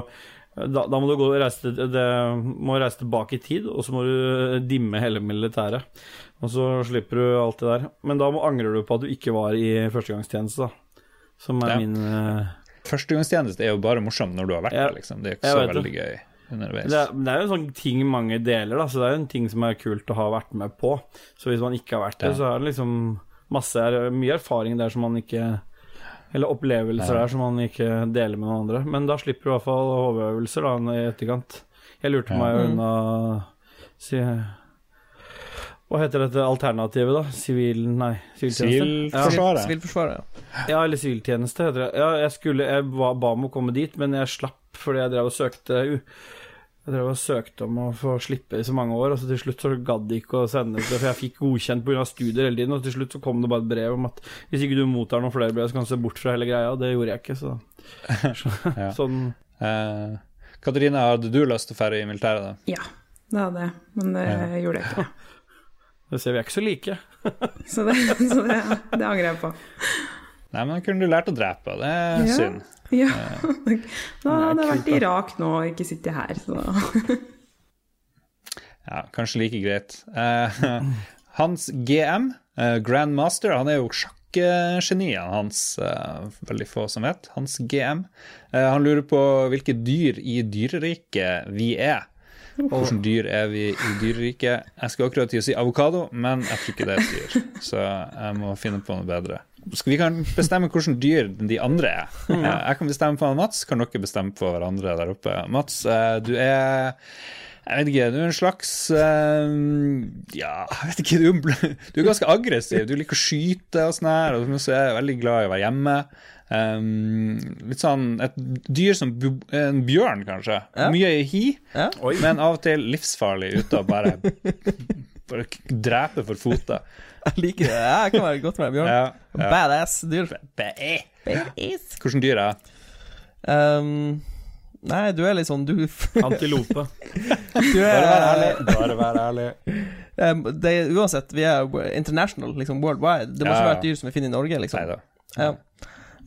da, da må du gå og reise, til- det, må reise tilbake i tid, og så må du dimme hele militæret. Og så slipper du alt det der. Men da må, angrer du på at du ikke var i førstegangstjeneste, da. Som er Ja. min uh... Førstegangstjeneste er jo bare morsomt når du har vært Ja, der, liksom. Det er ikke så veldig det. gøy underveis. det er, det er jo en sånn ting mange deler, da. Så det er jo en ting som er kult å ha vært med på. Så hvis man ikke har vært der, Ja. så er det liksom masse er, mye erfaring der som man ikke Eller opplevelser Ja. der som man ikke deler med noen andre. Men da slipper du i hvert fall HV-øvelser da i etterkant. Jeg lurte Ja. meg Mm. unna si, Hva heter dette alternativet, da? Sivil... Nei, siviltjeneste? Ja. Sivilforsvaret, ja. Ja, eller siviltjeneste heter det. Ja, jeg skulle Jeg ba, ba om å komme dit, men jeg slapp fordi jeg drev og søkte Jeg drev og søkte om å få slippe i så mange år, og så til slutt så gadd de ikke å sende det, for jeg fikk godkjent pga. studier hele tiden, og til slutt så kom det bare et brev om at hvis ikke du mottar noen flere brev, så kan du se bort fra hele greia, og det gjorde jeg ikke, så, *laughs* så Ja. Sånn Eh, Katrine, hadde du lyst til å dra i militæret, da? Ja, det hadde jeg, men det Ja. gjorde jeg ikke. Det ser vi er ikke så like. *laughs* Så det, så det, det angrer jeg på. Nei, men da kunne du lært å drepe, det er Ja. synd. Ja. *laughs* Da hadde jeg vært i Irak nå og ikke sittet her, så *laughs* Ja, kanskje like greit. Uh, hans GM, uh, Grandmaster, han er jo sjakkgeniet hans, uh, veldig få som vet. Hans GM. Eh, han lurer på hvilke dyr i dyreriket vi er. *laughs* Hvilke dyr er vi i dyreriket? Jeg skulle akkurat til å si avokado, men jeg tror ikke det er et dyr. Så jeg må finne på noe bedre. Vi kan bestemme hvilket dyr de andre er. Eh, Jeg kan bestemme på Mats, kan dere bestemme på hverandre der oppe. Mats, eh, du er jeg vet ikke, du er en slags eh, Ja, jeg vet ikke, du er ganske aggressiv. Du liker å skyte og sånn her, og så er jeg veldig glad i å være hjemme. Um, litt sånn et dyr som bu- en bjørn, kanskje. Ja. Mye i hi, Ja. men av og til livsfarlig ute og bare, *laughs* bare drepe for fote. Jeg liker det. Jeg kan være godt være bjørn. Ja, ja. Badass dyr. Badass. Hvilke dyr er jeg? Um, nei, du er litt sånn Du, *laughs* Antilope. du Bare vær er ærlig. Bare vær ærlig. um, det, er- Uansett, vi er international, liksom worldwide. Det må ikke ja. være et dyr som vi finner i Norge, liksom. Neida. Ja.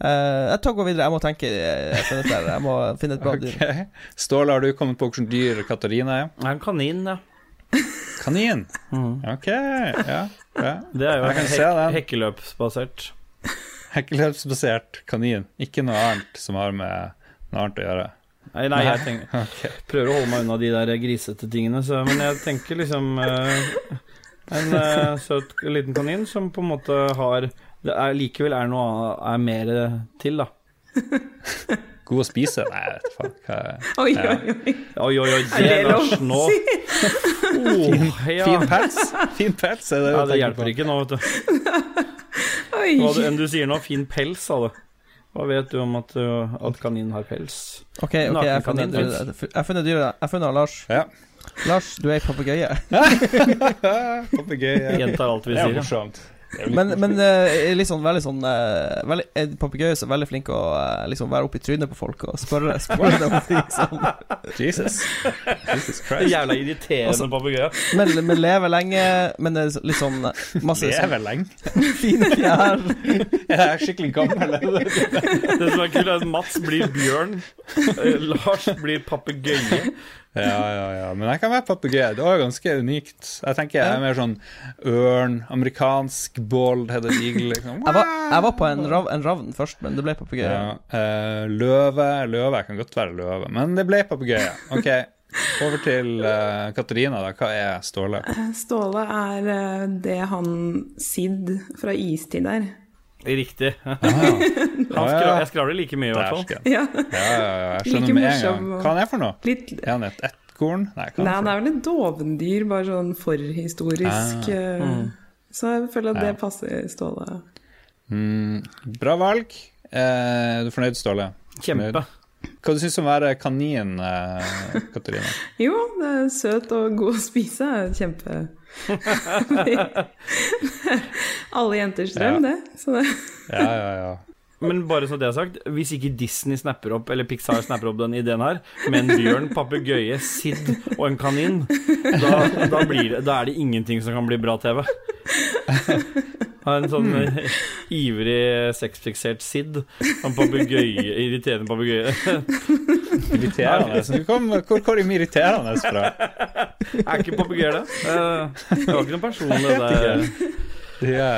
Eh, jeg tar gå videre. Jeg må tenke eh, dette. her. Jeg må finne et bra dyr. *laughs* Ok. Ståle, har du kommet på hvilket dyr Katarina er? Er en kanin, ja. Kanin. Ok, ja. ja. Det er jo Jeg kan hek se den. hekkeløpsbasert. Hekkeløpsbasert kanin. Ikke noe annet som har med noe annet å gjøre. Nei, nei, jeg tenker, okay. *laughs* prøver å holde meg unna de der grisete tingene, så, men jeg tenker liksom uh, En uh, søt liten kanin som på en måte har Det er likevel er noe er mer til, da. *laughs* God å spise? Nei, jeg vet faen. hva er- Oi, oi, oi. Oi, oi, oi, Er det, det lov Lars, å nå si? oh, ja. Fin pels! Fin pels er det ja, det hjelper på. ikke nå, vet du. Oi. Hva du enn du sier nå, fin pels, sa du. Hva vet du om at, uh, at kaninen har pels? Ok, ok, jeg har funnet dyret. Jeg har funnet Lars. Ja. Lars, du er ei papegøye. *laughs* *laughs* Papegøye. Gjentar alt vi er sier. Det er morsomt. Men, men eh, litt sånn veldig sånn uh, veldig, En papegøye er veldig flink å eh, liksom være oppi trynet på folk og spørre, spørre dem om *laughs* ting sånn. Jesus. Jesus *laughs* Christ. Jævla irriterende Altså- papegøye. men, men lever lenge, men det er litt sånn masse Lever lenge. *laughs* fine fjær. Jeg er skikkelig gammel. Det som er kult, er at Mats blir bjørn, eh, Lars blir papegøye. Ja, ja, ja. Men jeg kan være papegøye. Det var ganske unikt. Jeg tenker jeg er mer sånn ørn, amerikansk bald-headed eagle. Liksom. Jeg var, jeg var på en, rav, en ravn først, men det ble papegøye. Ja, Uh, løve Løve jeg kan godt være løve, men det ble papegøye. Ok, Over til uh, Katarina, da. Hva er Ståle? Ståle er eh, det han Sid fra Istid er. Riktig. *laughs* Ah, ja. skra, jeg skravler like mye, i hvert fall. Ja. Ja, ja, ja. Jeg *laughs* Like skjønner med en gang. Hva han det for noe? Litt Er han et ettkorn? Nei, Nei, er han det er vel et dovendyr, bare sånn forhistorisk. Ah. eh, Mm. Så jeg føler at det Ja. passer Ståle. Mm, bra valg. Eh, er fornøyd, Ståle? Kjempe. Hva du syns om å være kanin, eh, Katarina? *laughs* Jo, det er søt og god å spise. er Kjempe *laughs* Alle jenters drøm, det. Så det. Ja, ja, ja. Men bare så det er sagt, hvis ikke Disney snapper opp, eller Pixar snapper opp den ideen her, med en bjørn, papegøye, Sid og en kanin, da, da, blir det, da er det ingenting som kan bli bra TV. Ha en sånn eh, ivrig sexfiksert sidd. Han papegøye, irriterende papegøye. Irriterende. Så du kom, hvor kom de irriterende fra? Er ikke papegøyer det? Eh, Det var ikke noen personlig det der. Ja,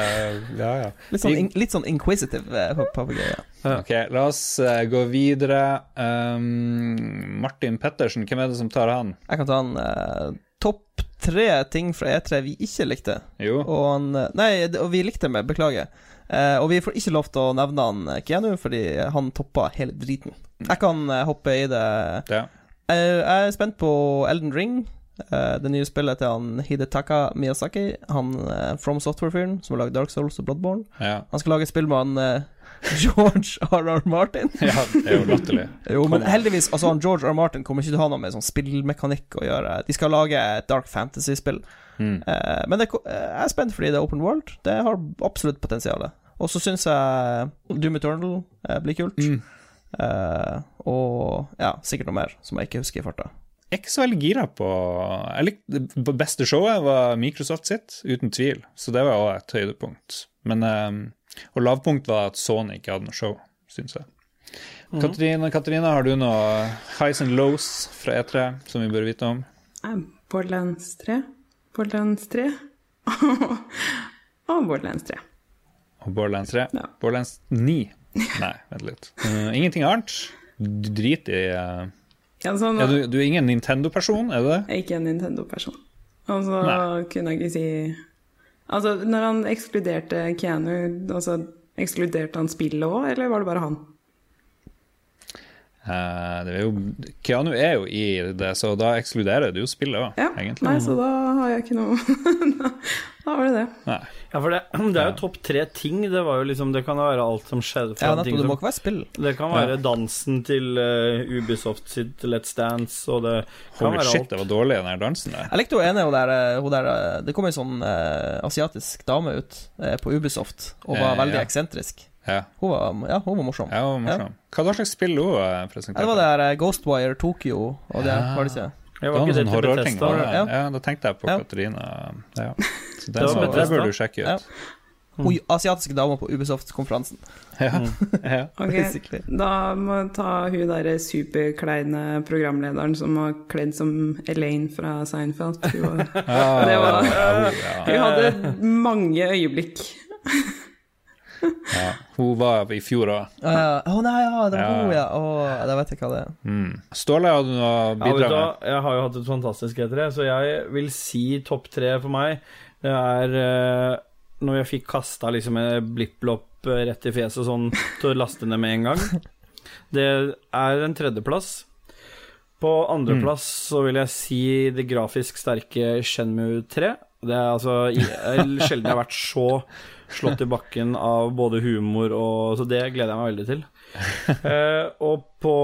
ja, ja. Litt sånn, in, litt sånn inquisitive papegøye. Ja. Ok, la oss eh, gå videre. Um, Martin Pettersen, hvem er det som tar han? Jeg kan ta han. eh, topp tre ting fra E3 vi ikke likte. Jo. Og han Nei, og vi likte med, beklager. Eh, og vi får ikke lov til å nevne han eh, Keanu, fordi han toppa hele driten. Jeg kan eh, hoppe i det. Ja. Eh, jeg er spent på Elden Ring. eh, det nye spillet til han Hidetaka Miyazaki. Han eh, From Software-fyren som har lagd Dark Souls og Bloodborne. Ja. Han skal lage spill med han George R.R. Martin. ja, det er jo latterlig. Jo, men heldigvis, altså han George R. Martin kommer ikke til å ha noe med sånn spillmekanikk å gjøre. De skal lage et dark fantasy-spill. Mm. Uh, men det, eh, jeg er spent fordi det er open world. Det har absolutt potensial. Og så syns jeg Doom Eternal eh, blir kult. Mm. Uh, og ja, sikkert noe mer som jeg ikke husker i farta. Jeg er ikke så veldig gira på Jeg likte beste showet var Microsoft sitt, uten tvil. Så det var også et høydepunkt. Men um, Og lavpunkt var at Sony ikke hadde noe show, syns jeg. Katarina, Katrine, har du noe highs and lows fra E3 som vi bør vite om? Borderlands 3. Borderlands 3. og Borderlands 3. Og Borderlands 3? Ja. Borderlands 9? Nei, vent litt. Uh, ingenting annet? Du driter i uh, Ja, sånn, ja, du, du er ingen Nintendo-person, er du det? Jeg er ikke en Nintendo-person. Og så Nei. kunne jeg ikke si Altså, når han ekskluderte Keanu, altså, ekskluderte han spillet òg, eller var det bare han? Eh, det er jo, Keanu er jo i det, så da ekskluderer du jo spillet òg, Ja, egentlig. Nei, så da har jeg ikke noe *laughs* da, var det det. Nei. Ja, for det, det er jo topp tre ting. Det var jo liksom Det kan være alt som skjedde. Ja. Det som- må ikke være spill. Det kan være dansen til uh, Ubisoft sitt Let's Dance, og det kan Holy være shit, alt. det var dårlig, den der dansen der. Jeg likte hun ene, hun der, eh, hun der Det kom en sånn uh, asiatisk dame ut på Ubisoft og var Eh, veldig ja. eksentrisk. Ja, Hun var, ja, hun var morsom. ja hun var morsom. Hva slags spill hun Ja, presenterte? det var det der eh, Ghostwire Tokyo og det, Ja. var det ikke? Det var var noen sånn horrorting. Det? Ja. Ja, da tenkte jeg på Ja. Katarina. Ja. *laughs* Så Det det, var det bør du sjekke Ja. ut. Hun asiatiske dama på Ubisoft-konferansen. Ja. *laughs* Ja. Ok, Basically. Da må jeg ta hun derre superkleine programlederen som var kledd som Elaine fra Seinfeld. Hun, var, *laughs* Ah, Det var- ja, ja, hun hadde mange øyeblikk. Ja. Hun var i fjor òg. Å nei, ja, det var Ja. hun, ja. Oh, da vet jeg hva det er. Mm. Ståle, hadde du noe bidrag? Ja? Jeg har jo hatt et fantastisk E3, så jeg vil si topp tre for meg. Det er uh, når jeg fikk kasta liksom en blipp-blopp eh, rett i fjeset sånn til å laste ned med en gang. Det er en tredjeplass. På andreplass så vil jeg si det grafisk sterke Shenmue 3. Det er altså jeg- Sjelden jeg har vært så slått i bakken av både humor og Så det gleder jeg meg veldig til. *laughs* Eh, og på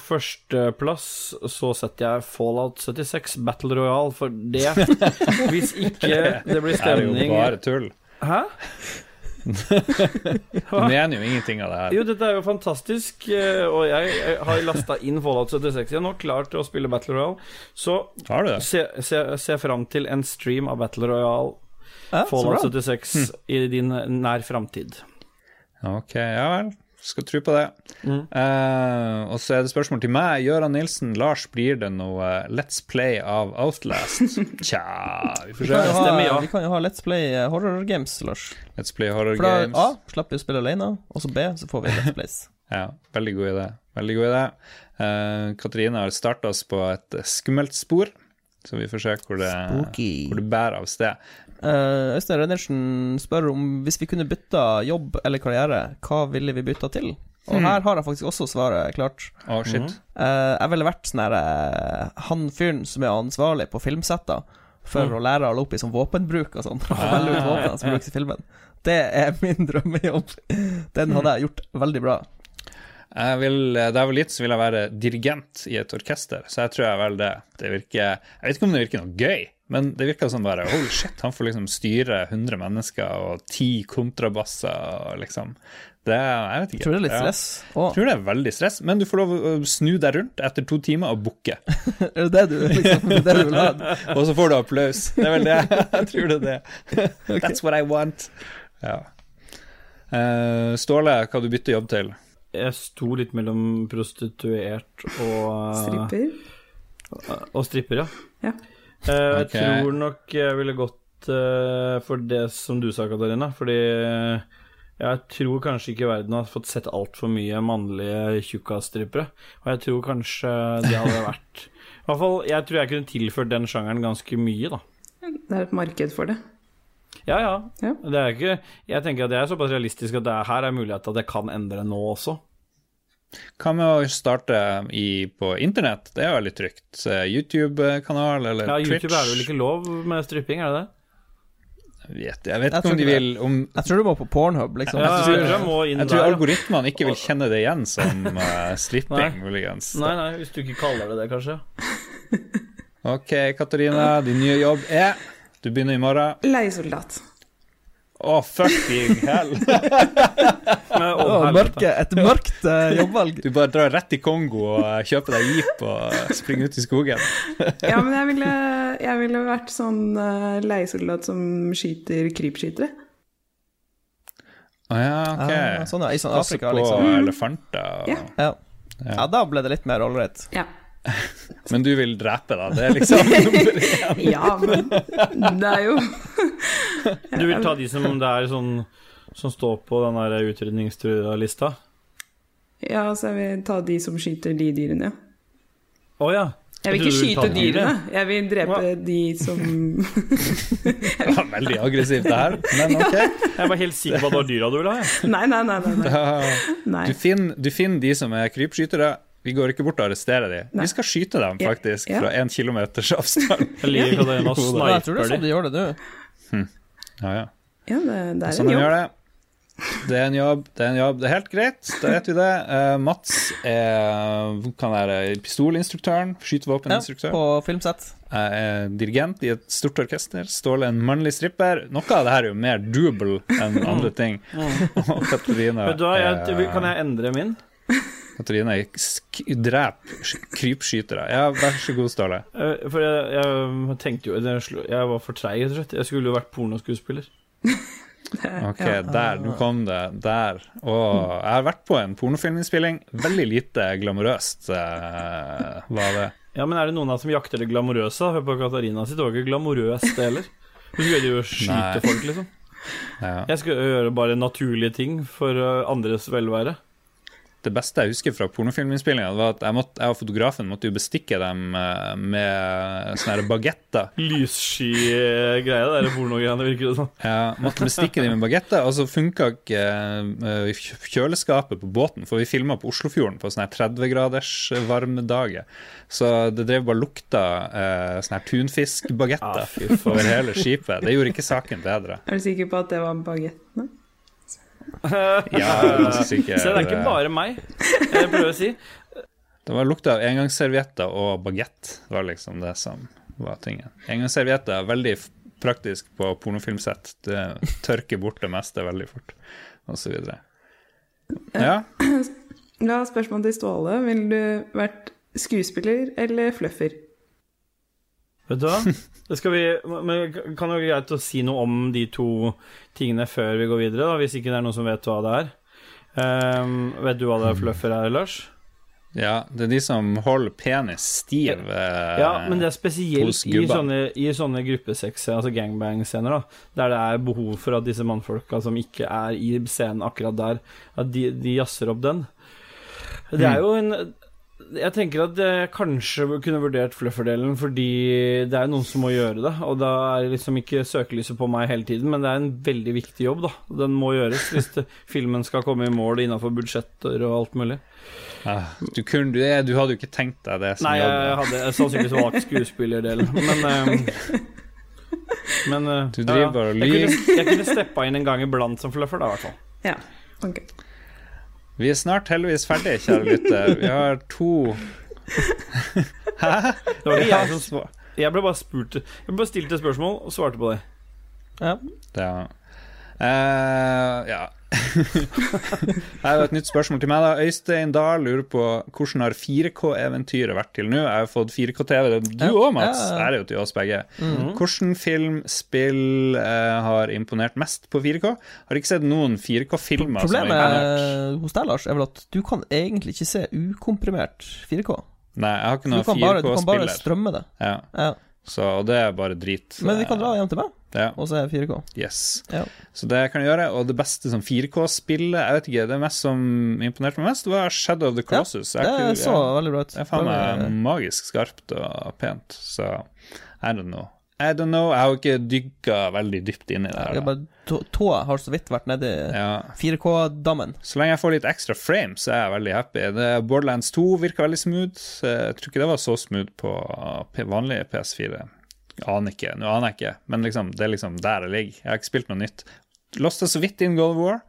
førsteplass så setter jeg Fallout 76 Battle Royale, for det *laughs* Hvis ikke det blir Det er jo bare tull. Hæ? *laughs* Du mener jo ingenting av det her. Jo, dette er jo fantastisk, eh, og jeg, jeg har lasta inn Fallout 76 igjen og klar til å spille Battle Royale. Så Har du det? se, se, se fram til en stream av Battle Royale Ja, så Fallout bra. 76 i din nær framtid. Ok, ja vel. Skal tro på det. Mm. Uh, og så er det spørsmål til meg. Gøran Nilsen, Lars, blir det noe Let's Play av Outlast? *laughs* Tja, vi får se. ja. vi kan jo ha Let's Play eh, horror games, Lars. Let's Play Horror For da Games. A, slipper vi å spille alene, og så B, så får vi Let's Plays. *laughs* Ja, veldig god idé. Veldig god idé. Uh, Katrine har starta oss på et skummelt spor, så vi får se hvor det, Spooky. hvor det bærer av sted. Uh, Øystein Reinertsen spør om hvis vi kunne bytta jobb eller karriere, hva ville vi bytta til? Og her har jeg faktisk også svaret klart. Oh, shit. Eh, jeg ville vært sånn her eh, Han fyren som er ansvarlig på filmsetter for å lære alle opp i sånn våpenbruk og sånn. *laughs* Velge ut våpnene som brukes i filmen. Det er min drømmejobb. Den hadde jeg gjort veldig bra. Jeg vil, da jeg var liten, så ville jeg være dirigent i et orkester, så jeg tror jeg velger det. Det virker Jeg vet ikke om det virker noe gøy, men det virker som bare Holy shit, han får liksom styre 100 mennesker og 10 kontrabasser og liksom Det Jeg vet ikke. Jeg tror det er litt stress. Ja. Jeg tror det er veldig stress, men du får lov å snu deg rundt etter to timer og booke. *laughs* er det det du, liksom, det er du vil ha? *laughs* Og så får du applaus. Det er vel det. *laughs* Jeg tror det er det. That's what I want. Ja. Uh, Ståle, hva du bytter jobb til? Jeg sto litt mellom prostituert og Stripper. Og stripper, ja. Ja. Eh, Ok. Jeg tror nok jeg ville gått eh, for det som du sa, Katarina. Fordi jeg tror kanskje ikke verden har fått sett altfor mye mannlige tjukkastrippere. Og jeg tror kanskje det hadde vært I hvert fall, jeg tror jeg kunne tilført den sjangeren ganske mye, da. Det er et marked for det. Ja, ja. Ja. Det er ikke Jeg tenker at det er såpass realistisk at det er, her er mulighet at det kan endre nå også. Hva med å starte i, på internett? Det er jo veldig trygt. Eh, YouTube-kanal eller Ja, Twitch? YouTube er det vel ikke lov med stripping, er det det? Jeg vet, jeg vet Jeg ikke om de vil om, Jeg tror du må på Pornhub, liksom. Ja, jeg tror- jeg må inn Jeg tror der. algoritmene ikke vil kjenne det igjen som uh, *laughs* stripping, Nei. muligens. Nei, nei, hvis du ikke kaller det det, kanskje. *laughs* Ok, Katarina, din nye jobb er Du begynner i morgen. Leiesoldat. Å, fucking hell! *laughs* oh, mørke, et mørkt uh, jobbvalg. Du bare drar rett i Kongo og kjøper deg jeep og springer ut i skogen. Ja, men jeg ville, jeg ville vært sånn uh, leiesoldat som skyter krypskytere. Å ja, ok. Ah, sånn, ja. I sånn Passe Afrika, på liksom. elefanter. og- Ja. Ja. ja, da ble det litt mer ålreit. Ja. *laughs* Men du vil drepe, da? Det er liksom *laughs* *laughs* ja, men det er jo Du vil ta de som det er sånn Som står på den der utrydningstrua lista? Ja, så jeg vil ta de som skyter de dyrene. Å ja. Jeg vil ikke skyte dyrene, jeg vil drepe Ja. de som Ja, veldig aggressivt, det her. Men ok. Jeg var helt sikker på at det var dyra du ville ha. Nei, nei. nei, nei. Nei. Du finner, du finner de som er krypskytere. Vi går ikke bort og arresterer dem. Vi skal skyte dem, faktisk, Ja. fra én kilometers avstand. *laughs* Jeg liker det noe *laughs* jeg tror det er sånn de. gjør det nå. Ja, ja. Ja, det, det er Sånn en jobb. gjør det. Det er en jobb, det er en jobb. Det er helt greit, da vet vi det. Uh, Mats er, kan være pistolinstruktøren, Ja, skytevåpeninstruktør. på filmsett. Jeg er dirigent i et stort orkester. Ståle en mannlig stripper. Noe av det her er jo mer doable enn andre ting. *laughs* Og Katarina Vet du hva, jeg, er- kan jeg endre min? Katarina drep sk- krypskytere. Ja, vær så god, Ståle. Eh, For jeg, jeg tenkte jo Jeg var for treig, rett og slett. Jeg skulle jo vært pornoskuespiller. *laughs* Ok, Ja. der. Nå kom det. Der. Og jeg har vært på en pornofilminnspilling. Veldig lite glamorøst eh, var det. Ja, men er det noen av oss som jakter det glamorøse? Hør på Katarina sitt, det var ikke glamorøst det heller. Hun skulle jo skyte Nei. folk, liksom. Ja. Jeg skal gjøre bare naturlige ting for eh, andres velvære. Det beste jeg husker fra pornofilminnspillinga, var at jeg, måtte, jeg og fotografen måtte jo bestikke dem eh, med sånne bagetter. *laughs* Lyssky eh, greie, det pornogreiene, virker det som. Ja, måtte bestikke dem med bagetter, og så funka ikke eh, kjøleskapet på båten, for vi filma på Oslofjorden på sånne her 30 graders varmedager. Så det drev bare lukta uh, sånne tunfiskbagetter Ah, over hele skipet. Det gjorde ikke saken bedre. Er du sikker på at det var bagettene? Ja. Se, det er ikke bare meg, jeg prøver å si. Det var lukta av engangsservietter og bagett. Var liksom det som var tingen. Engangsservietter er veldig praktisk på pornofilmsett. Det tørker bort det meste veldig fort, så videre. Ja, *clears throat* La spørsmålet til Ståle. Ville du vært skuespiller eller fluffer? Vet du hva? Det skal vi, men kan det være greit å si noe om de to tingene før vi går videre, da, hvis ikke det er noen som vet hva det er? Um, vet du hva det er fluffer er, Lars? ja, det er de som holder penis stiv. eh, Ja, men det er spesielt i sånne, i sånne gruppesex, altså gangbang-scener, da, der det er behov for at disse mannfolka som ikke er i scenen akkurat der, at de, de jazzer opp den. Det er jo en Jeg tenker at jeg kanskje kunne vurdert Fluffer-delen, fordi det er noen som må gjøre det. Og da er liksom ikke søkelyset på meg hele tiden, men det er en veldig viktig jobb, da. Den må gjøres hvis det, *laughs* filmen skal komme i mål innafor budsjetter og alt mulig. Ja, du, kunne, du, du hadde jo ikke tenkt deg det som Nei, jobb. jeg hadde sannsynligvis valgt skuespillerdelen, men um, *laughs* Men eh, Du driver bare og jeg lyver. kunne, jeg kunne steppa inn en gang iblant som fluffer, da, i hvert fall. Ja, ok. Vi er snart heldigvis ferdig, kjære lytter. Vi har to *laughs* Hæ? Det var ikke jeg som svar. Jeg ble bare spurt Jeg ble bare stilt et spørsmål og svarte på det. Ja. Ja. uh, ja. Jeg er et nytt spørsmål til meg. da Øystein Dahl lurer på hvordan har 4K-eventyret vært til nå. Jeg har fått 4K-TV. Du òg, Mats. Ja, ja. Det er jo til oss begge. Mhm. Hvordan film, spill eh, har imponert mest på 4K? Har ikke sett noen 4K-filmer som har Problemet hos deg, Lars, er vel at du kan egentlig ikke se ukomprimert 4K. Nei, jeg har ikke noen 4K-spiller du kan bare strømme det. Ja. Ja. Så, det er bare drit. Men vi kan dra hjem til meg Ja. og det 4K. Yes. Ja. Så det kan jeg gjøre. Og det beste som 4K-spillet Jeg vet ikke, det mest som imponerte meg mest, var Shadow of the Colossus. det Jeg så ja, veldig bra ut. Det er faen meg magisk skarpt og pent, så I don't know. I don't know. Jeg har ikke dykka veldig dypt inn i det her. Tå- Tåa har så vidt vært nedi Ja. 4K-dammen. Så lenge jeg får litt ekstra frames, så er jeg veldig happy. Det Borderlands 2 virka veldig smooth. Jeg tror ikke det var så smooth på vanlige vanlig PS4. Aner ikke. Nå aner jeg ikke, men liksom, det er liksom der det ligger. Jeg har ikke spilt noe nytt. Låste så vidt inn God of War.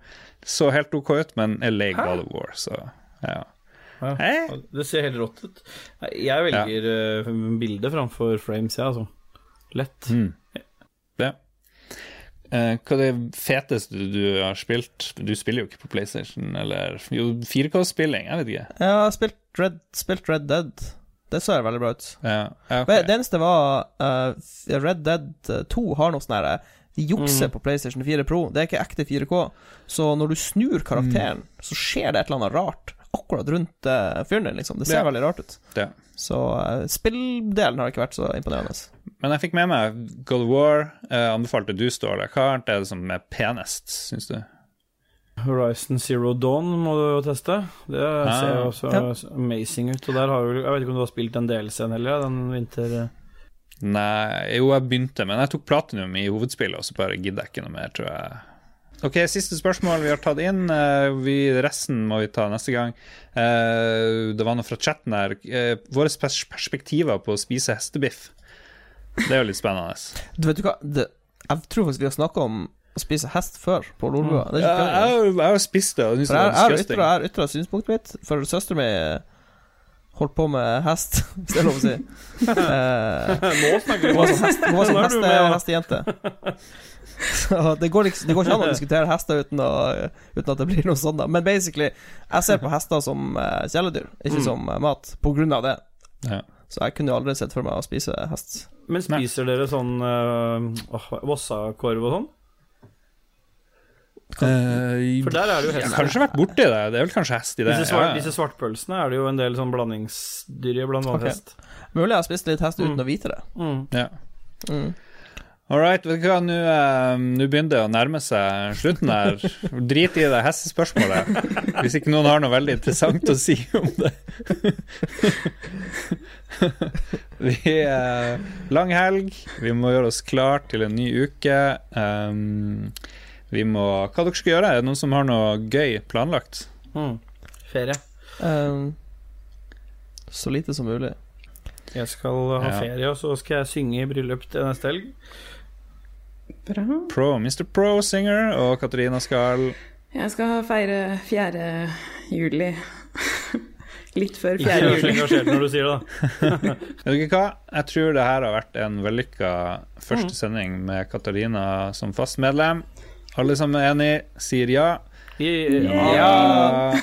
Så helt OK ut, men jeg lei God of War, så ja. Ja. Det ser helt rått ut. Jeg velger ja. bilde framfor frames, jeg, altså. Lett. Mm. Ja. Eh, hva er det feteste du har spilt? Du spiller jo ikke på PlayStation, eller Jo, 4K-spilling, jeg vet ikke. Jeg har spilt Red, spilt Red Dead. Det så veldig bra ut. Ja, okay. Men Det eneste var uh, Red Dead 2 har noe sånn herre De jukser Mm. på PlayStation 4 Pro. Det er ikke ekte 4K. Så når du snur karakteren, Mm. så skjer det et eller annet rart akkurat rundt uh, fyren din, liksom. Det ser Ja. veldig rart ut. Ja. Så uh, spilldelen har ikke vært så imponerende. Men jeg fikk med meg God of War. Uh, anbefalte du, Ståle. Hva er det som er penest, syns du? Horizon Zero Dawn må du jo teste. Det Ah. ser jo også Ja. amazing ut. Og der har du Jeg vet ikke om du har spilt en del scenen heller, den vinter... Nei, jo, jeg begynte, men jeg tok platinum i hovedspillet, og så bare gidder jeg ikke noe mer, tror jeg. Ok, siste spørsmål vi har tatt inn. Eh, Vi, resten må vi ta neste gang. Eh, Det var noe fra chatten her. Våre perspektiver på å spise hestebiff. Det er jo litt spennende. Du vet du hva det, Jeg tror faktisk vi har snakka om å spise hest før på Lolbua. Mm. Ja, jeg, har jo- jeg har spist det, og jeg jeg har ytra- jeg har ytra synspunktet mitt, for søstera mi holdt på med hest, *laughs* hvis det er lov å si. Eh, Nå snakker vi om var sånn, hest, hun var sånn er heste, hestejente. Så det går, liksom, det går ikke an å diskutere hester uten, å, uten at det blir noe sånt. da Men basically, jeg ser på hester som uh, kjæledyr, ikke Mm. som eh, mat, på grunn av det. Ja. Så jeg kunne jo aldri sett for meg å spise hest. Men spiser dere sånn uh, Vossakorv og sånn? Kan, For der er det jo jeg hest. har kanskje vært borti det. Det er vel kanskje hest i det. Disse, svart, ja. disse svartpølsene er det jo en del sånn blandingsdyr i, blant annet okay. hest. Mulig jeg har spist litt hest uten Mm. å vite det. Mm. Ja. Mm. All right, vet du hva, nå eh, nå begynner det å nærme seg slutten her. Drit i det hestespørsmålet, hvis ikke noen har noe veldig interessant å si om det. Vi er Lang helg, vi må gjøre oss klar til en ny uke. Um, vi må Hva dere skal gjøre? Er det noen som har noe gøy planlagt? Mm. Ferie. Um, så lite som mulig. Jeg skal ha ferie, og så skal jeg synge i bryllup til neste helg. Bra. Pro, Mr. Pro Singer og Katarina skal Jeg skal feire 4. juli. *laughs* Litt før Ikke 4. vær så engasjert når du sier det, da. *laughs* Vet dere hva? Jeg tror det her har vært en vellykka første Mm. sending med Katarina som fast medlem. Alle som er enig, sier ja. Ja!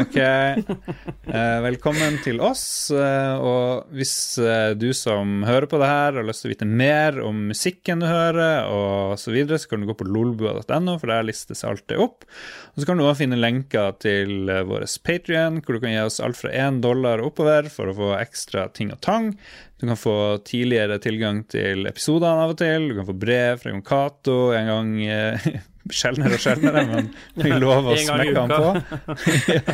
Ok. Eh, velkommen til oss. Eh, og hvis eh, du som hører på det her har lyst til å vite mer om musikken du hører, og så videre, så kan du gå på lolbua.no, for der listes alt det opp. Og så kan du også finne lenker til vår Patrion, hvor du kan gi oss alt fra én dollar og oppover for å få ekstra ting og tang. Du kan få tidligere tilgang til episodene av og til. Du kan få brev fra Jon Cato en gang sjeldnere og sjeldnere, men vi lover å smekke han på.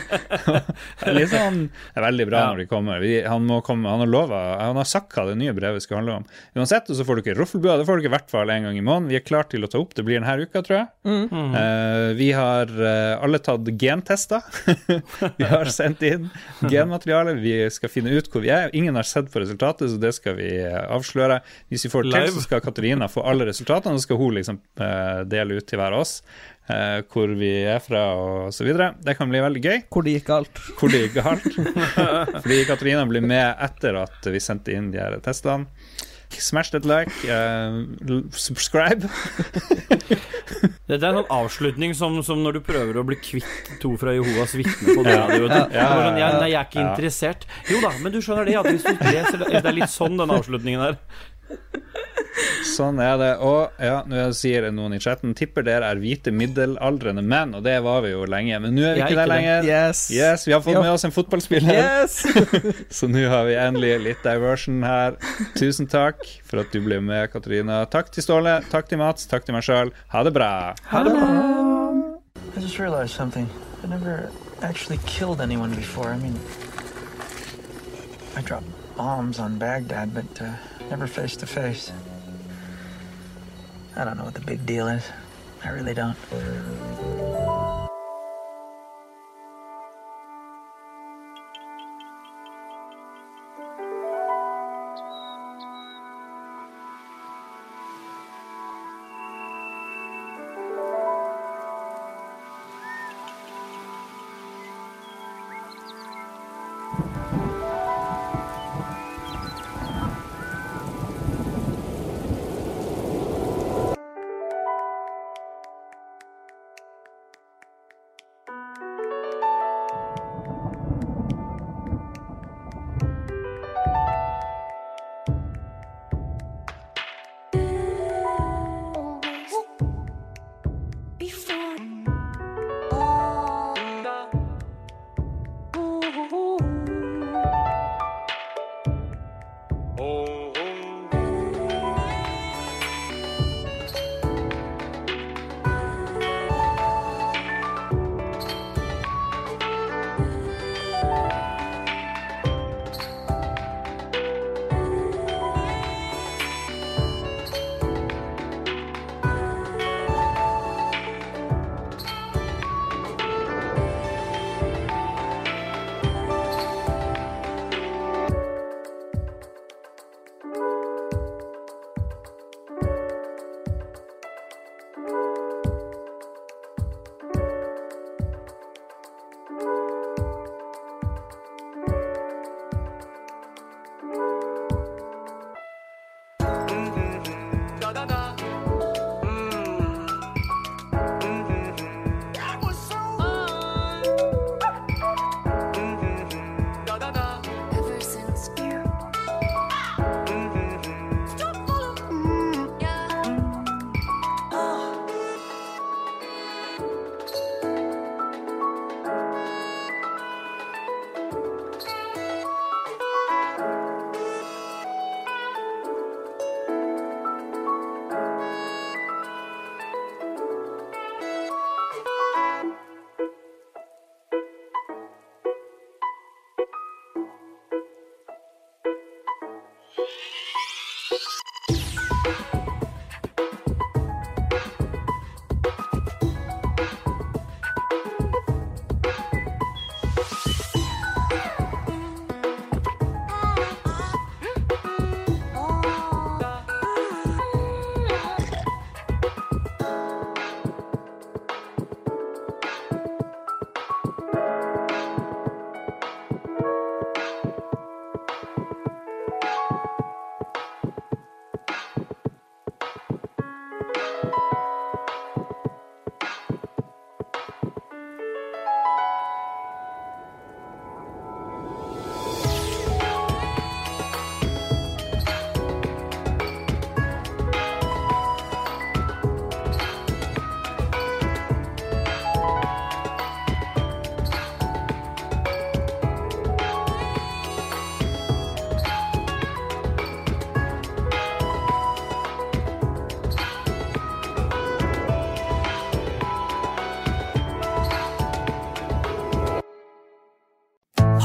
*laughs* Det er sånn, er veldig bra Ja. når de kommer. Vi, han, må komme han har lovet, han har sagt hva det nye brevet skal handle om. Uansett, så får ikke Roffelbua, det får ikke i hvert fall en gang i måneden. Vi er klare til å ta opp, det blir denne uka, tror jeg. Mm. Uh, vi har uh, alle tatt gentester. *laughs* vi har sendt inn genmateriale. Vi skal finne ut hvor vi er. Ingen har sett på resultatet, så det skal vi eh, avsløre. Hvis vi får det til, så skal Katarina få alle resultatene, og så skal hun liksom uh, dele ut til hver oss. eh, hvor vi er fra og så videre. Det kan bli veldig gøy. Hvor det gikk galt. Hvor det gikk galt. *laughs* Fordi Katarina blir med etter at vi sendte inn de her testene. Smash that like, Uh, subscribe. *laughs* Dette er en sånn avslutning som, som når du prøver å bli kvitt to fra Jehovas vitner på døra Ja, ja. Ja, sånn, jeg, ja, nei, jeg er ikke ja. interessert. Jo da, men du skjønner det at hvis du leser det er litt sånn den avslutningen der. Sånn er det. Og ja, nå sier noen i chatten tipper dere er hvite middelaldrende menn, og det var vi jo lenge. Men nå er vi ikke, er ikke der det. lenger. Yes. Yes, Vi har fått Ja. med oss en fotballspiller, Yes! *laughs* så nå har vi endelig litt diversion her. Tusen takk for at du ble med, Katarina. Takk til Ståle, takk til Mats, takk til meg sjøl. Ha det bra. I just realized something. I never actually killed anyone before. I mean, I dropped bombs on Baghdad, but uh, never face to face. I don't know what the big deal is. I really don't.